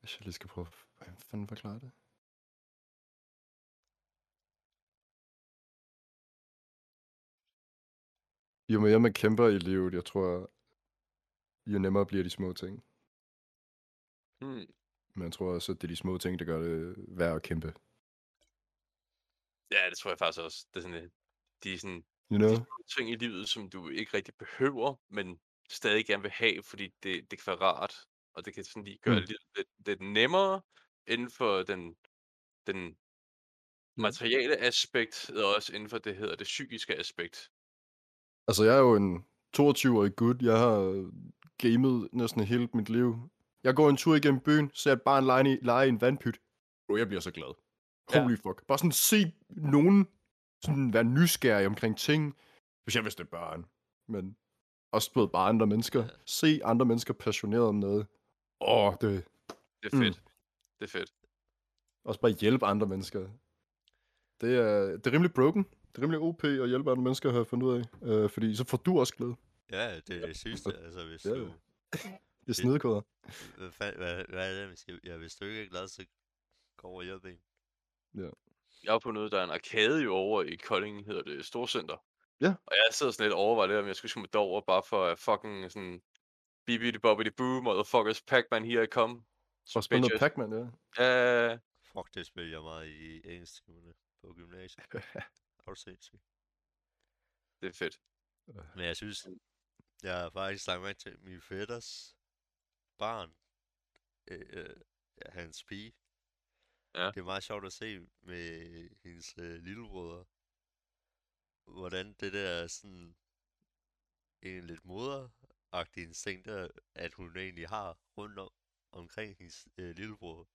hvis jeg lige skal prøve... Hvordan fanden forklare det? Jo mere man kæmper i livet, jeg tror, jo nemmere bliver de små ting. Hmm. Men jeg tror også, at det er de små ting, der gør det værd at kæmpe. Ja, det tror jeg faktisk også. Det er sådan, de er sådan You know? ting i livet, som du ikke rigtig behøver, men stadig gerne vil have, fordi det, det kan være rart, og det kan sådan lige gøre Mm. mm. livet lidt, lidt nemmere inden for den, den materielle aspekt, og også inden for det hedder det psykiske aspekt. Altså, jeg er jo en 22-årig gut. Jeg har gamet næsten hele mit liv. Jeg går en tur igennem byen, ser et barn lege i, lege i en vandpyt. Og jeg bliver så glad. Ja. Holy fuck. Bare sådan se nogen sådan være nysgerrig omkring ting. Specielt hvis det er børn. Men også blevet bare andre mennesker. Ja. Se andre mennesker passioneret om noget. Åh, oh, det Det er Mm. fedt. Det er fedt. også bare hjælpe andre mennesker. Det er, det er rimelig broken. Det er rimelig OP at hjælpe andre mennesker, har jeg fundet ud af. Øh, fordi så får du også glæde. Ja, det er det sidste, altså hvis Ja, du... Det er snedekoder. Hvad, hvad, hvad er det, man siger? Ja, hvis du ikke er glad, så over og hjælp en. Jeg har på noget, der er en arcade jo over i Kolding, hedder det Storcenter. Ja. Og jeg sidder sådan lidt og overvejer lidt, om jeg skulle smutte over, bare for at fucking sådan... Bibidi bobbidi boo, motherfuckers, Pac-Man, here I come. Og spille noget. Pac-Man, ja. Ja, Fuck, det spiller jeg meget i engelsktimerne på gymnasiet. Er du sindssyg? det er fedt. Men jeg synes, jeg har faktisk lagt mærke til min fætters barn, øh, øh, ja, hans pige. Ja. Det er meget sjovt at se med hendes øh, lillebrødre, hvordan det der er sådan en lidt moderagtig instinkt, der, at hun egentlig har rundt om, omkring hendes øh, lillebror,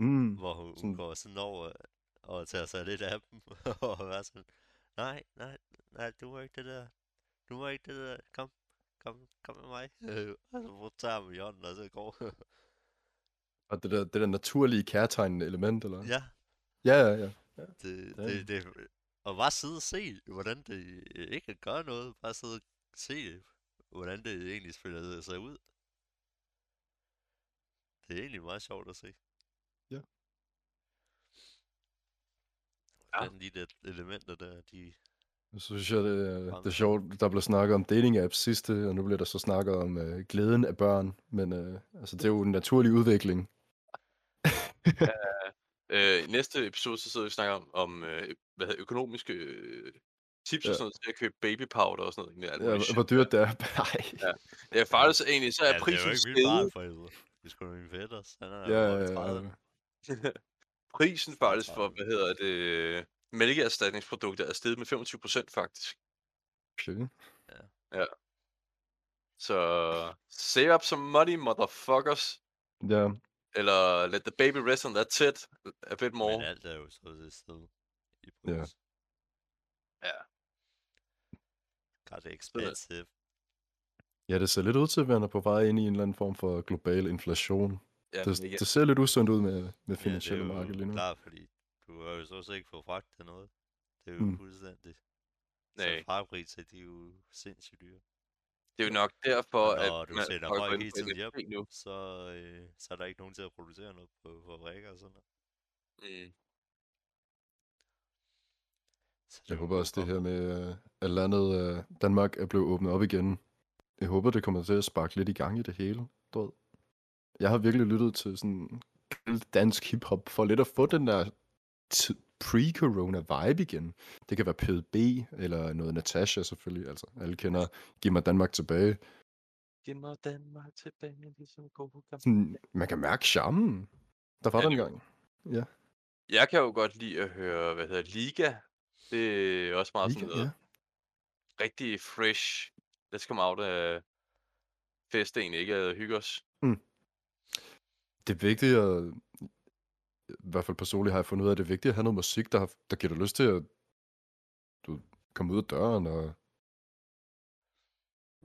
Mm. hvor hun, Sådan- hun går sådan over og tager sig lidt af dem, og er sådan, nej, nej, nej, du må ikke det der, du må ikke det der, kom, kom, kom med mig. Og så tager hun i hånden, og så går. Og det der, det der naturlige kærtegnende element, eller? ja, Ja, ja, ja. det, Ja. det, det, og bare sidde og se, hvordan det ikke gør noget, bare sidde og se, hvordan det egentlig spiller sig ud. Det er egentlig meget sjovt at se. Ja. Ja. Hvordan de der elementer der, de... Så synes jeg, det, er- det er sjovt, der blev snakket om dating apps sidste, og nu bliver der så snakket om øh, glæden af børn. Men øh, altså, det er jo en naturlig udvikling. Øh, i næste episode, så sidder vi og snakker om, om øh, hvad hedder, økonomiske øh, tips Ja. og sådan noget til at købe baby powder og sådan noget. Ja, muligt hvor- dyrt det er. Nej. Ja. Det er faktisk egentlig, så er Ja, det er prisen jo ikke min steget. helvede. Det min fætters. Han er Ja, ja, ja, ja, 30. ja. prisen faktisk for, 30. hvad hedder det, mælkeerstatningsprodukter er steget med 25% faktisk. Okay. Så save up some money, motherfuckers. Ja, Eller let the baby rest on that tit a bit more. Men alt er jo så det sted i Ja. pris. Ja. God, det er expensive. ja, det ser lidt ud til, at man er på vej ind i en eller anden form for global inflation. Ja, Det, igen, det ser lidt usundt ud med, med Ja, det finansielle er marked lige nu. klart, fordi du har jo så også ikke fået fragt til noget. Det er jo Mm. fuldstændig. nej. Så fragtpriser, de er jo sindssygt dyre. Det er jo nok derfor, Og når at du sender folk folk hele tiden hjem, nu. så, øh, så er der ikke nogen til at producere noget på fabrikker og sådan noget. Mm. Så Jeg håber også det her med, øh, at landet øh, Danmark er blevet åbnet op igen. Jeg håber, det kommer til at sparke lidt i gang i det hele. Du ved. Jeg har virkelig lyttet til sådan dansk hiphop for lidt at få den der pre-corona vibe igen. Det kan være PDB eller noget Natasha selvfølgelig. Altså, alle kender Giv mig Danmark tilbage. Giv mig Danmark tilbage, ligesom gode gamle. Sådan, man kan mærke charmen. Der var Ja, den gang. Ja, Jeg kan jo godt lide at høre, hvad hedder Liga. Det er også meget Liga, sådan noget ja. rigtig fresh. Let's come out af fest egentlig, ikke at hygge os. Det er vigtigt at... I hvert fald personligt har jeg fundet ud af, at det er vigtigt at have noget musik, der, har- der giver dig lyst til at du, komme ud af døren og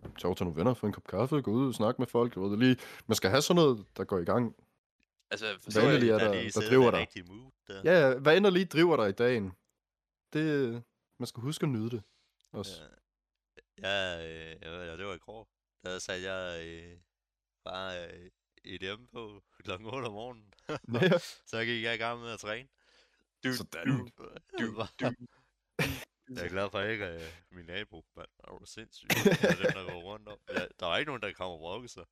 tage over til nogle venner, få en kop kaffe, gå ud og snakke med folk. Ved, det lige, man skal have sådan noget, der går i gang. Altså, Hvad forstår jeg, er der der, der sidder driver dig? mood der. Ja, hvad end der lige driver dig i dagen. Det, man skal huske at nyde det. Også. Ja, ja, øh, ja, det var i går. Der satte jeg øh, bare øh, EDM på klokken 8 om morgenen. Ja. Så gik jeg i gang med at træne. du, Sådan. du, du, du. Jeg er glad for ikke øh, min nabo, mand. Er du sindssyg? Det er dem, der går rundt om. Ja, der var ikke nogen, der kom og brokke sig.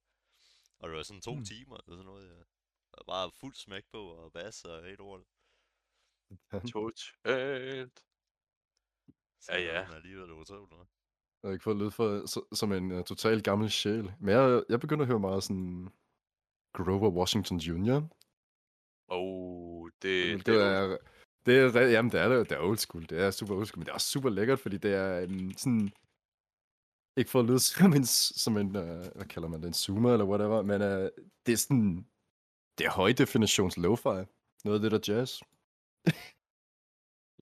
Og det var sådan to Mm. timer eller sådan noget. Ja. Der var Bare fuld smæk på og bas og helt ord. Totalt. Så Ja, ja. Men alligevel det utroligt noget. Jeg har ikke fået lyd for, så, som en uh, total gammel sjæl. Men jeg, jeg begynder at høre meget sådan Grover Washington Jr. Oh, det, Det, det, er det er, jamen, det er, det er old school. Det er super old school, men det er også super lækkert, fordi det er en sådan... Ikke for at lyde som en, som en uh, hvad kalder man det, en zoomer eller whatever, men uh, det er sådan... Det er høj definitions lo-fi. Noget af det der jazz.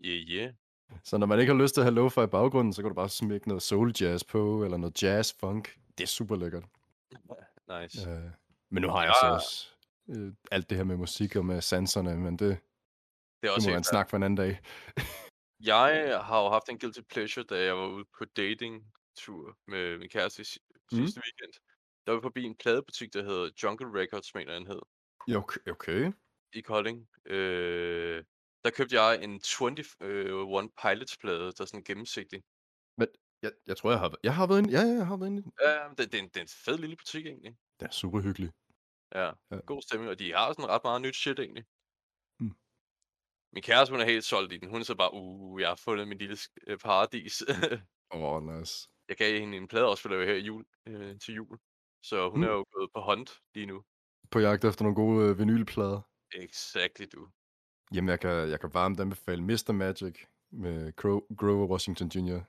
Yeah, yeah. Så når man ikke har lyst til at have lo-fi i baggrunden, så kan du bare smække noget soul jazz på, eller noget jazz funk. Det er super lækkert. Nice. Uh, men nu har jeg Ja. så også uh, alt det her med musik og med sanserne, men det, Det er det også må helt man snakke for en anden dag. Jeg har jo haft en guilty pleasure, da jeg var ude på dating-tur med min kæreste Mm. sidste weekend. Der var vi forbi en pladebutik, der hedder Jungle Records, mener den hed, okay. okay. i Kolding. Øh, der købte jeg en 21 Pilots-plade, der er sådan gennemsigtig. Jeg, jeg tror, jeg har, jeg har været inde. Ja, ja, jeg har været inde. Ja, det, det, er en, det er en fed lille butik, egentlig. Det er super hyggeligt. Ja, Ja. god stemning, og de har sådan ret meget nyt shit, egentlig. Mm. Min kæreste, hun er helt solgt i den. Hun er så bare, uh, jeg har fundet min lille øh, paradis. Åh, oh, nice. jeg gav hende en pladeafspiller her i jul, øh, til jul. Så hun Mm. er jo gået på hånd lige nu. På jagt efter nogle gode øh, vinylplader. Exactly, du. Jamen, jeg kan, jeg kan varmt anbefale Mr. Magic med Gro- Grover Washington Jr.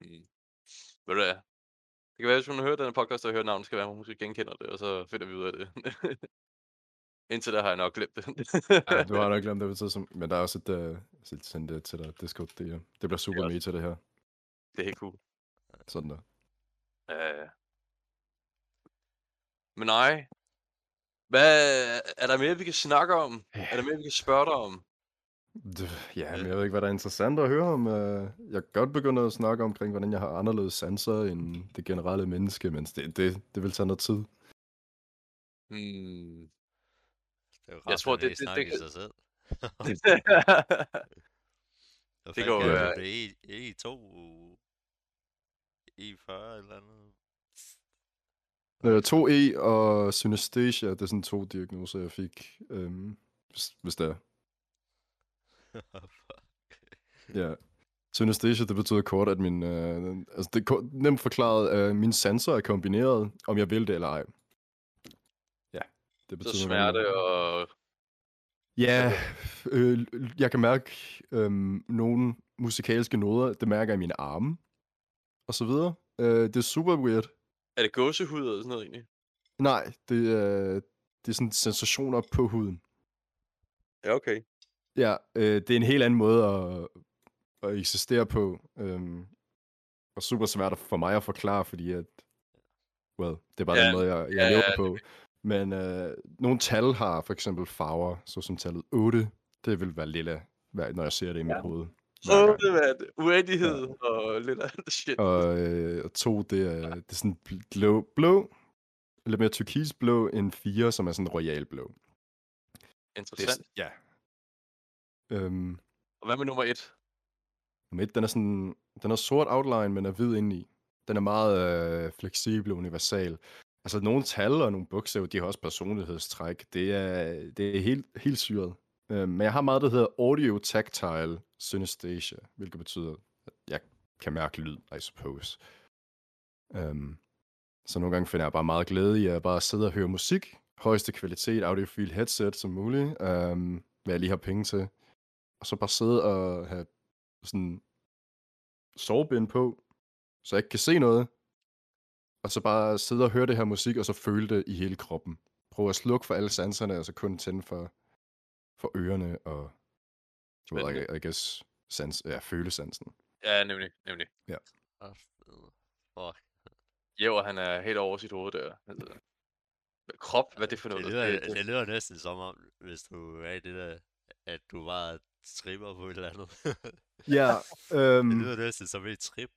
Mm. Ved du hvad? Det kan være, hvis hun hører den her podcast og hører navnet, skal være, at hun måske genkender det, og så finder vi ud af det. Indtil der har jeg nok glemt det. Ja, du har nok glemt det tidspunkt. Men der er også et, uh, jeg det til dig, Discord. Det, ja. det bliver super med til det her. det er helt cool. Sådan der. Ja. Men nej. Hvad, er der mere, vi kan snakke om? Er der mere, vi kan spørge dig om? Det, ja, men jeg ved ikke, hvad der er interessant at høre om. Uh, jeg kan godt begynde at snakke omkring, hvordan jeg har anderledes sanser end det generelle menneske, men det, det, det vil tage noget tid. Hmm. Det er jo Jeg tror, det- det, det- det, det i sig selv. Det fanden kan jo være- du det? E, E2? E40 eller andet? Øh, 2E og synesthesia, det er sådan to diagnoser, jeg fik, øhm, hvis, hvis det er. Ja. Synesthesia, det betyder kort, at min... Øh, altså, det er kort, nemt forklaret, at mine sanser er kombineret, om jeg vil det eller ej. Ja, det betyder... Så smerte og... Ja, øh, jeg kan mærke øh, nogle musikalske noder, det mærker jeg i mine arme, og så videre. Øh, det er super weird. Er det gåsehud eller sådan noget egentlig? Nej, det er, det er sådan sensationer på huden. Ja, okay. Ja, øh, det er en helt anden måde at, at eksistere på. Øhm, og super svært for mig at forklare, fordi at, well, det er bare Ja, den måde, jeg, jeg ja, lever ja, på. Men øh, nogle tal har for eksempel farver, såsom tallet 8. Det vil være hver- når jeg ser det i mit Ja. hoved. Åh, gang. det var det. Uenighed og lidt andet shit. Og, øh, og to, det er, det er sådan bl- blå, blå, lidt mere turkisblå, end fire, som er sådan royal blå. Det er, Interessant. s- ja. Øhm, Og hvad med nummer et? nummer et, den er sådan, den er sort outline, men er hvid indeni. Den er meget øh, fleksibel og universal. Altså nogle tal og nogle bogstaver, de har også personlighedstræk. Det er, det er helt, helt syret. Øhm, men jeg har meget, der hedder audio tactile synesthesia, hvilket betyder, at jeg kan mærke lyd, I suppose. Øhm, så nogle gange finder jeg bare meget glæde i at bare sidde og høre musik. Højeste kvalitet, audiofil headset som muligt, øhm, hvad jeg lige har penge til. Og så bare sidde og have sådan sovebind på, så jeg ikke kan se noget. Og så bare sidde og høre det her musik, og så føle det i hele kroppen. Prøve at slukke for alle sanserne, og så kun tænde for, for ørerne og, well, I, Spændende. I guess, sans, ja, følesansen. Ja, nemlig, nemlig. Åh, fed. Fuck. Jæver, han er helt over sit hoved der. Altså, krop, hvad er det for noget? Det lyder, Det- det- det lyder næsten som om, hvis du er i det der, at du var stripper på et eller andet. Ja, det øhm, lyder næsten som et trip.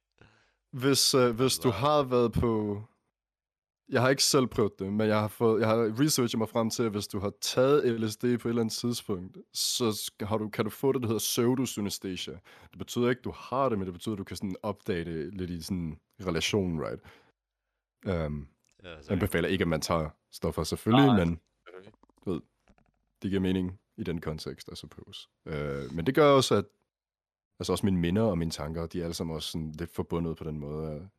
hvis, øh, hvis du har været på... Jeg har ikke selv prøvet det, men jeg har, fået, jeg har researchet mig frem til, at hvis du har taget LSD på et eller andet tidspunkt, så har du, kan du få det, der hedder pseudosynesthesia. Det betyder ikke, at du har det, men det betyder, at du kan sådan opdage det lidt i sådan relationen, right? Um, Ja, jeg anbefaler ikke, at man tager stoffer selvfølgelig, Nej. men det giver mening i den kontekst, I suppose. Uh, men det gør også, at altså også mine minder og mine tanker, de er alle sammen også sådan lidt forbundet på den måde.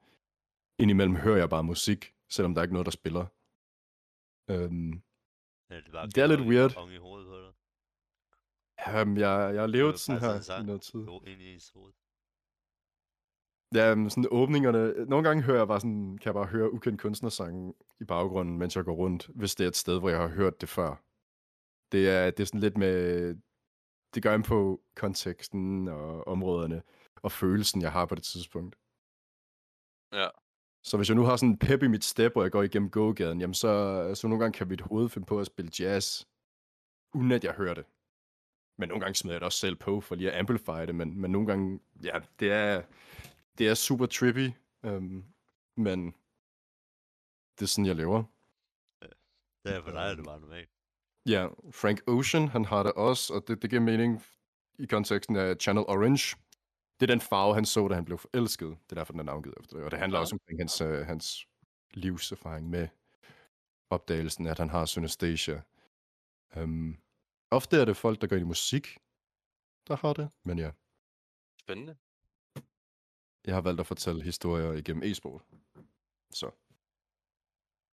Indimellem hører jeg bare musik, selvom der er ikke noget, der spiller. Um, ja, det, er bare det er lidt weird. i hovedet på dig. jeg, jeg har levet sådan her sådan i noget tid. Ind i hoved. Ja, sådan åbningerne. Nogle gange hører jeg bare sådan, kan jeg bare høre ukendt kunstnersange i baggrunden, mens jeg går rundt, hvis det er et sted, hvor jeg har hørt det før. Det er, det er sådan lidt med, det gør ind på konteksten og områderne, og følelsen, jeg har på det tidspunkt. Ja. Så hvis jeg nu har sådan en pep i mit step, hvor jeg går igennem gågaden, jamen så, så nogle gange kan mit hoved finde på at spille jazz, uden at jeg hører det. Men nogle gange smider jeg det også selv på, for lige at amplify det, men, men nogle gange, ja, det er, det er super trippy, øhm, men det er sådan, jeg lever. Det er for dig, er det bare normalt. Ja, Frank Ocean, han har det også, og det, det giver mening i konteksten af Channel Orange. Det er den farve, han så, da han blev forelsket. Det er derfor, den er navngivet efter det. Og det handler Ja. også omkring hans, uh, hans livserfaring med opdagelsen, at han har synesthesia. Um, ofte er det folk, der går ind i musik, der har det. Men ja, Spændende. jeg har valgt at fortælle historier igennem e-sport. Så,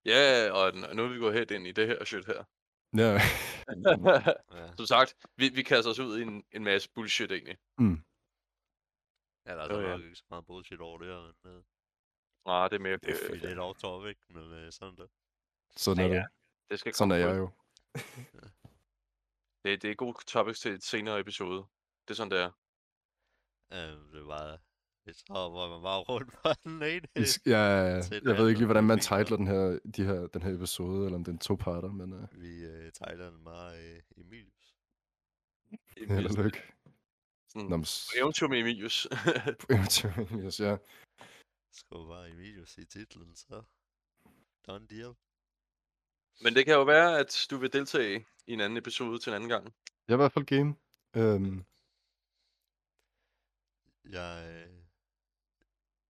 Ja, og nu er vi gået helt ind i det her shit her. Ja. Ja. Som sagt, vi, vi kaster os ud i en, en masse bullshit egentlig. Ja, der er Jo, så ja. nok ikke så meget bullshit over det her, men øh, Nej, det er mere... Det er øh, lidt off topic, men øh, sådan der. Sådan Ja, er ja. det. det skal Sådan er jeg jo. Det, det er gode topics til et senere episode. Det er sådan, det er. Øh, det var så, hvor man bare rundt på den ene. Ja, et jeg ved ikke lige, hvordan man er titler den her, de her, den her episode, eller om det er en to-parter, men uh, Vi øh, tegner den bare øh, Emilius. held og lykke. Sådan, Nå, men s- Eventyr med Emilius. eventyr, yes, ja. Skriv bare Emilius i titlen, så done deal. Men det kan jo være, at du vil deltage i en anden episode til en anden gang. Jeg er i hvert fald game. Øhm, Jeg,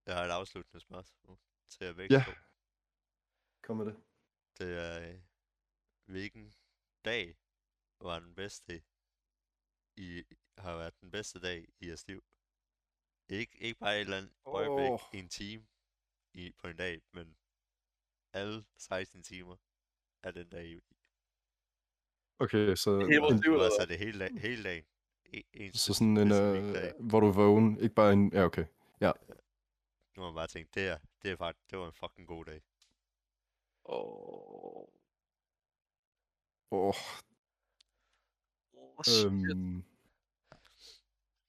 jeg har et afsluttende spørgsmål til jer begge Ja. to. kom med det. Det er, øh, hvilken dag var den bedste i, har været den bedste dag i jeres liv? Ikke, ikke bare et eller andet øjeblik Åh. i en time i, på en dag, men alle 16 timer af den dag. i- Okay, så, vores en, liv, eller Altså hvad? det hele, dag, hele dagen. En, en så sådan en, specifik dag. øh, hvor du er vågen, ikke bare en, ja okay. Nu har man bare tænkt, det, er, det, er faktisk, det var en fucking god dag. Åh, Åh, oh, shit. øhm,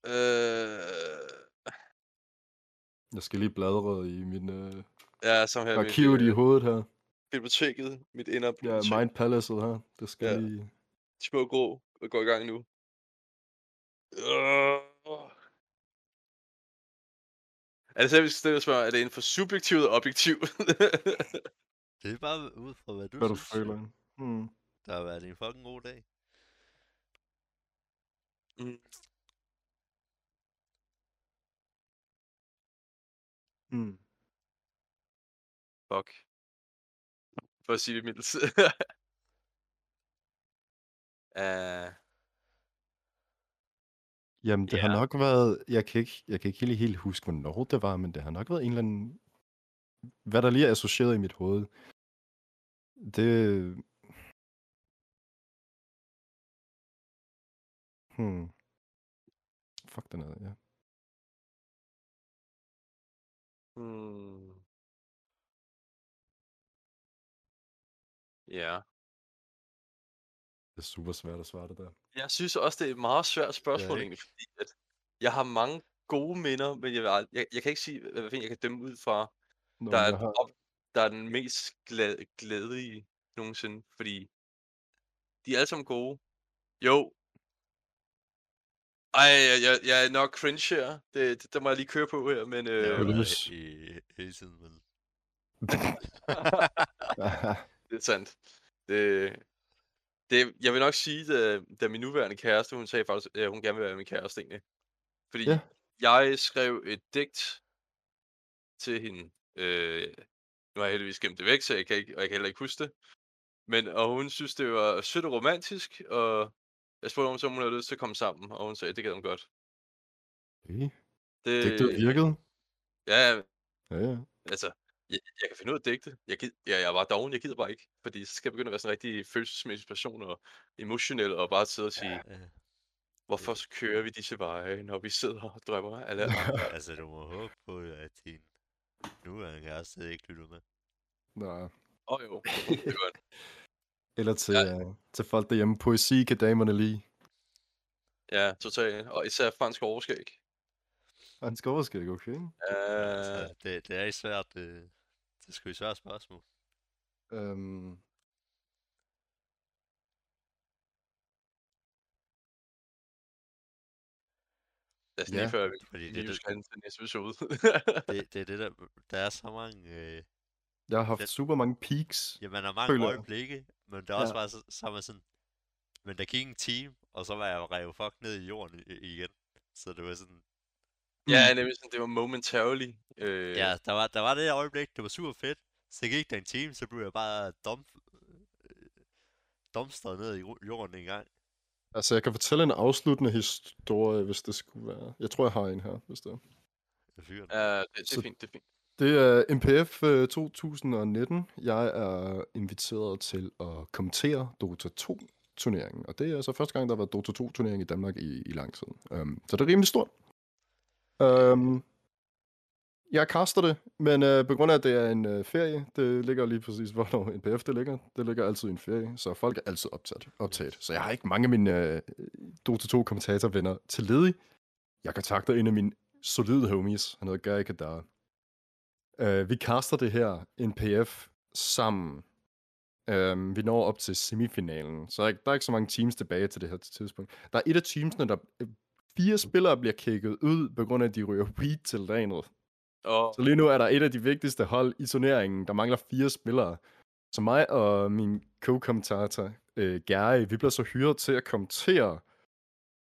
Øh, jeg skal lige bladre i min øh, ja, som her arkivet i mit, øh, hovedet her. biblioteket, mit indre Ja, bibliotek. Mind Palace'et her. Det skal Ja. lige... De små grå går i gang nu. Øh, Er det skal stille spørge, er det inden for subjektivt og objektivt? Det er bare ud fra, hvad du Hvad du synes. føler. Hmm. Der har været en fucking god dag. Mm. Hmm. Fuck. For at sige det mildt. uh, Jamen, det har Ja. nok været... Jeg kan, ikke, jeg kan ikke helt, helt huske, hvornår det var, men det har nok været en eller anden... Hvad der lige er associeret i mit hoved. Det... Hmm. Fuck den er, ja. hmm. Ja. Det er super svært at svare det der. Jeg synes også, det er et meget svært spørgsmål, egentlig, fordi at jeg har mange gode minder, men jeg, vil ald- jeg, jeg kan ikke sige, hvad jeg kan dømme ud fra, Nå, der er, har... op, der er den mest glæde, glædelige nogensinde, fordi de er alle sammen gode. Jo. Ej, jeg, jeg, jeg er nok cringe her. Det, det, der må jeg lige køre på her, men... Det Øh, i, hele tiden, men... det er sandt. Det, det, jeg vil nok sige, da, da min nuværende kæreste, hun sagde faktisk, at hun gerne vil være min kæreste egentlig. Fordi Ja. jeg skrev et digt til hende. Øh, nu har jeg heldigvis gemt det væk, så jeg kan, ikke, og jeg kan heller ikke huske det. Men, og hun synes, det var sødt og romantisk, og jeg spurgte om, så hun havde lyst til at komme sammen, og hun sagde, det gad hun godt. Okay. Det, Det, det virkede. Ja, Ja, ja. altså, jeg, jeg kan finde ud af at digte. Jeg, gid, jeg, jeg er bare doven, jeg gider bare ikke. Fordi så skal jeg begynde at være sådan en rigtig følelsesmæssig person og emotionel, og bare sidde og sige, Ja, hvorfor så kører vi disse veje, når vi sidder og drømmer andre? altså, du må håbe på, at din nuværende kæreste ikke lytter med. Nå. Åh oh, jo, det er godt. Eller til, Ja. uh, til folk derhjemme. Poesi kan damerne lide. Ja, totalt. Og især fransk overskæg. Han skal overskæg, okay? Uh, altså, det, det er ikke svært, det, det skal jo svært spørgsmål. Um, lad os ja. lige før vi Fordi det, det, skal hen til næste episode. det, det er det der, der er så mange, øh, jeg har haft Den- super mange peaks. ja, man har mange Føler øjeblikke, men det er også Ja. bare så, så er man sådan, men der gik en time, og så var jeg revet fuck ned i jorden igen. Så det var sådan, ja, nemlig sådan, det var momentarily. Øh, ja, der var, der var det øjeblik, det var super fedt. Så gik der en time, så blev jeg bare dump, øh, dumpstret ned i jorden en gang. Altså, jeg kan fortælle en afsluttende historie, hvis det skulle være. Jeg tror, jeg har en her, hvis det er. Jeg fyrer den. Ja, det, det er Så- fint, det er fint. Det er MPF øh, 2019. Jeg er inviteret til at kommentere Dota 2-turneringen. Og det er altså første gang, der har været Dota 2-turnering i Danmark i, i lang tid. Um, så det er rimelig stort. Øhm, jeg kaster det, men øh, på grund af, at det er en øh, ferie, det ligger lige præcis, hvor NPF det ligger. Det ligger altid i en ferie, så folk er altid optaget. optaget. Så jeg har ikke mange af mine øh, Dota 2-kommentatorvenner til ledig. Jeg kontakter en af mine solide homies. Han hedder Gary Kadar. Øh, vi kaster det her NPF sammen. Um, vi når op til semifinalen, så der er, ikke- der er ikke så mange teams tilbage til det her tidspunkt. Der er et af teamsene, der øh, fire spillere bliver kigget ud, på grund af, at de ryger weed til lanet. Og Så lige nu er der et af de vigtigste hold i turneringen, der mangler fire spillere. Så mig og min co-kommentator, øh, Gary, vi bliver så hyret til at kommentere,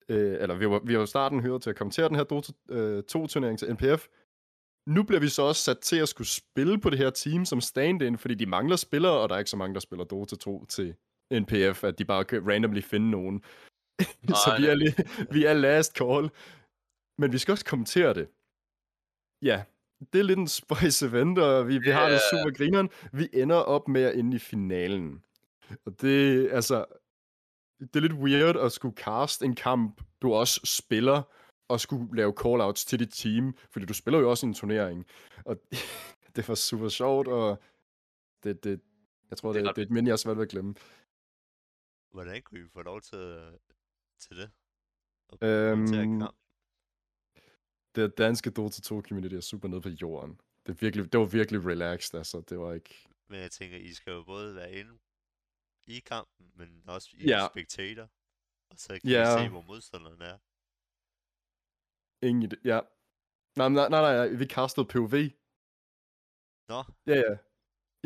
øh, eller vi var, vi var i starten hyret til at kommentere den her Dota øh, 2-turnering til NPF. Nu bliver vi så også sat til at skulle spille på det her team som stand-in, fordi de mangler spillere, og der er ikke så mange, der spiller Dota 2 til NPF, at de bare kan randomly finde nogen. så vi er, lige, vi er last call. Men vi skal også kommentere det. Ja, det er lidt en spøjs event, og vi, vi har det super grineren. Vi ender op med at ende i finalen. Og det, altså, det er lidt weird at skulle cast en kamp, du også spiller, og skulle lave callouts til dit team, fordi du spiller jo også i en turnering. Og det var super sjovt, og det, det, jeg tror, Det er det, det er et minde, jeg er svært ved at glemme. Hvordan kunne I få lov til, til det? Og Øhm, det danske Dota 2 community er super nede på jorden. Det, er virkelig, det var virkelig relaxed, altså. Det var ikke... Men jeg tænker, I skal jo både være inde i kampen, men også i Ja. spectator. Og så kan Ja. I se, hvor modstanderen er. Ingen idé. Ja. Nej, nej, nej, nej, vi castede POV. Nå, Ja, ja.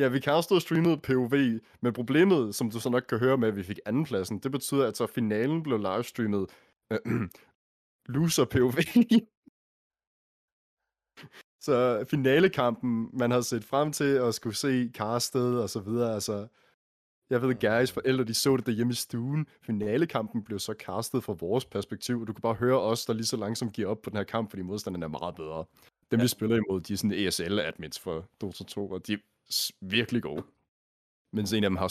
Ja, vi castede og streamede POV, men problemet, som du så nok kan høre med, at vi fik andenpladsen, det betyder, at så finalen blev livestreamet øh, loser POV. så finalekampen, man har set frem til at skulle se castet og så videre, altså... Jeg ved, Garys forældre, de så det derhjemme i stuen. Finalekampen blev så castet fra vores perspektiv, og du kan bare høre os, der lige så langsomt giver op på den her kamp, fordi modstanderne er meget bedre. Dem, ja. vi spiller imod, de er sådan ESL-admins for Dota 2, og de virkelig gode. Mens en af dem har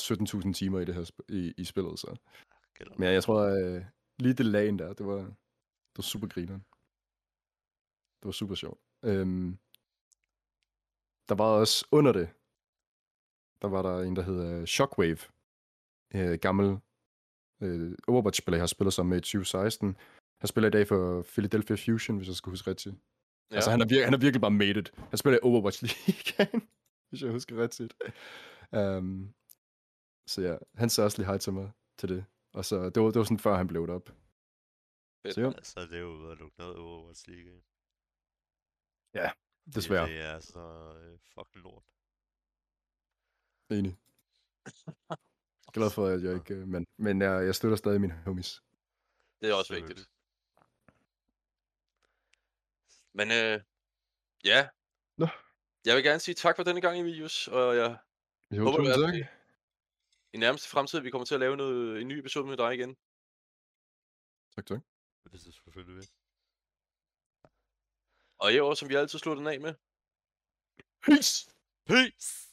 17.000 timer i det her sp- i, i spillet, så. Men jeg tror, øh, lige det lagen der, det var, det var super grineren. Det var super sjovt. Øhm, der var også under det, der var der en, der hedder Shockwave. Øh, gammel øh, Overwatch-spiller, jeg har spillet sammen med i 2016. Han spiller i dag for Philadelphia Fusion, hvis jeg skal huske rigtigt. Ja. Altså, han er, vir- han er virkelig bare made it. Han spiller i Overwatch League, hvis jeg husker rigtigt. Um, så ja, han sagde også lige hej til mig til det. Og så, det var, det var sådan før han blev det op. Fedt. Så jo, Ja, så er det jo ude at lukke noget Overwatch League. ind. desværre. Det er så øh, fucking lort. Enig. Glad for, at jeg ikke... øh, Men, men jeg, jeg støtter stadig mine homies. Det er også Selvfølgelig. vigtigt. Men øh, ja. Nå. Jeg vil gerne sige tak for denne gang, Emilius, og jeg Jo, håber, tusind at tak. i nærmeste fremtid, vi kommer til at lave noget, en ny episode med dig igen. Tak, tak. Hvis du selvfølgelig vil. Og i år, som vi altid slutter den af med. Peace! Peace!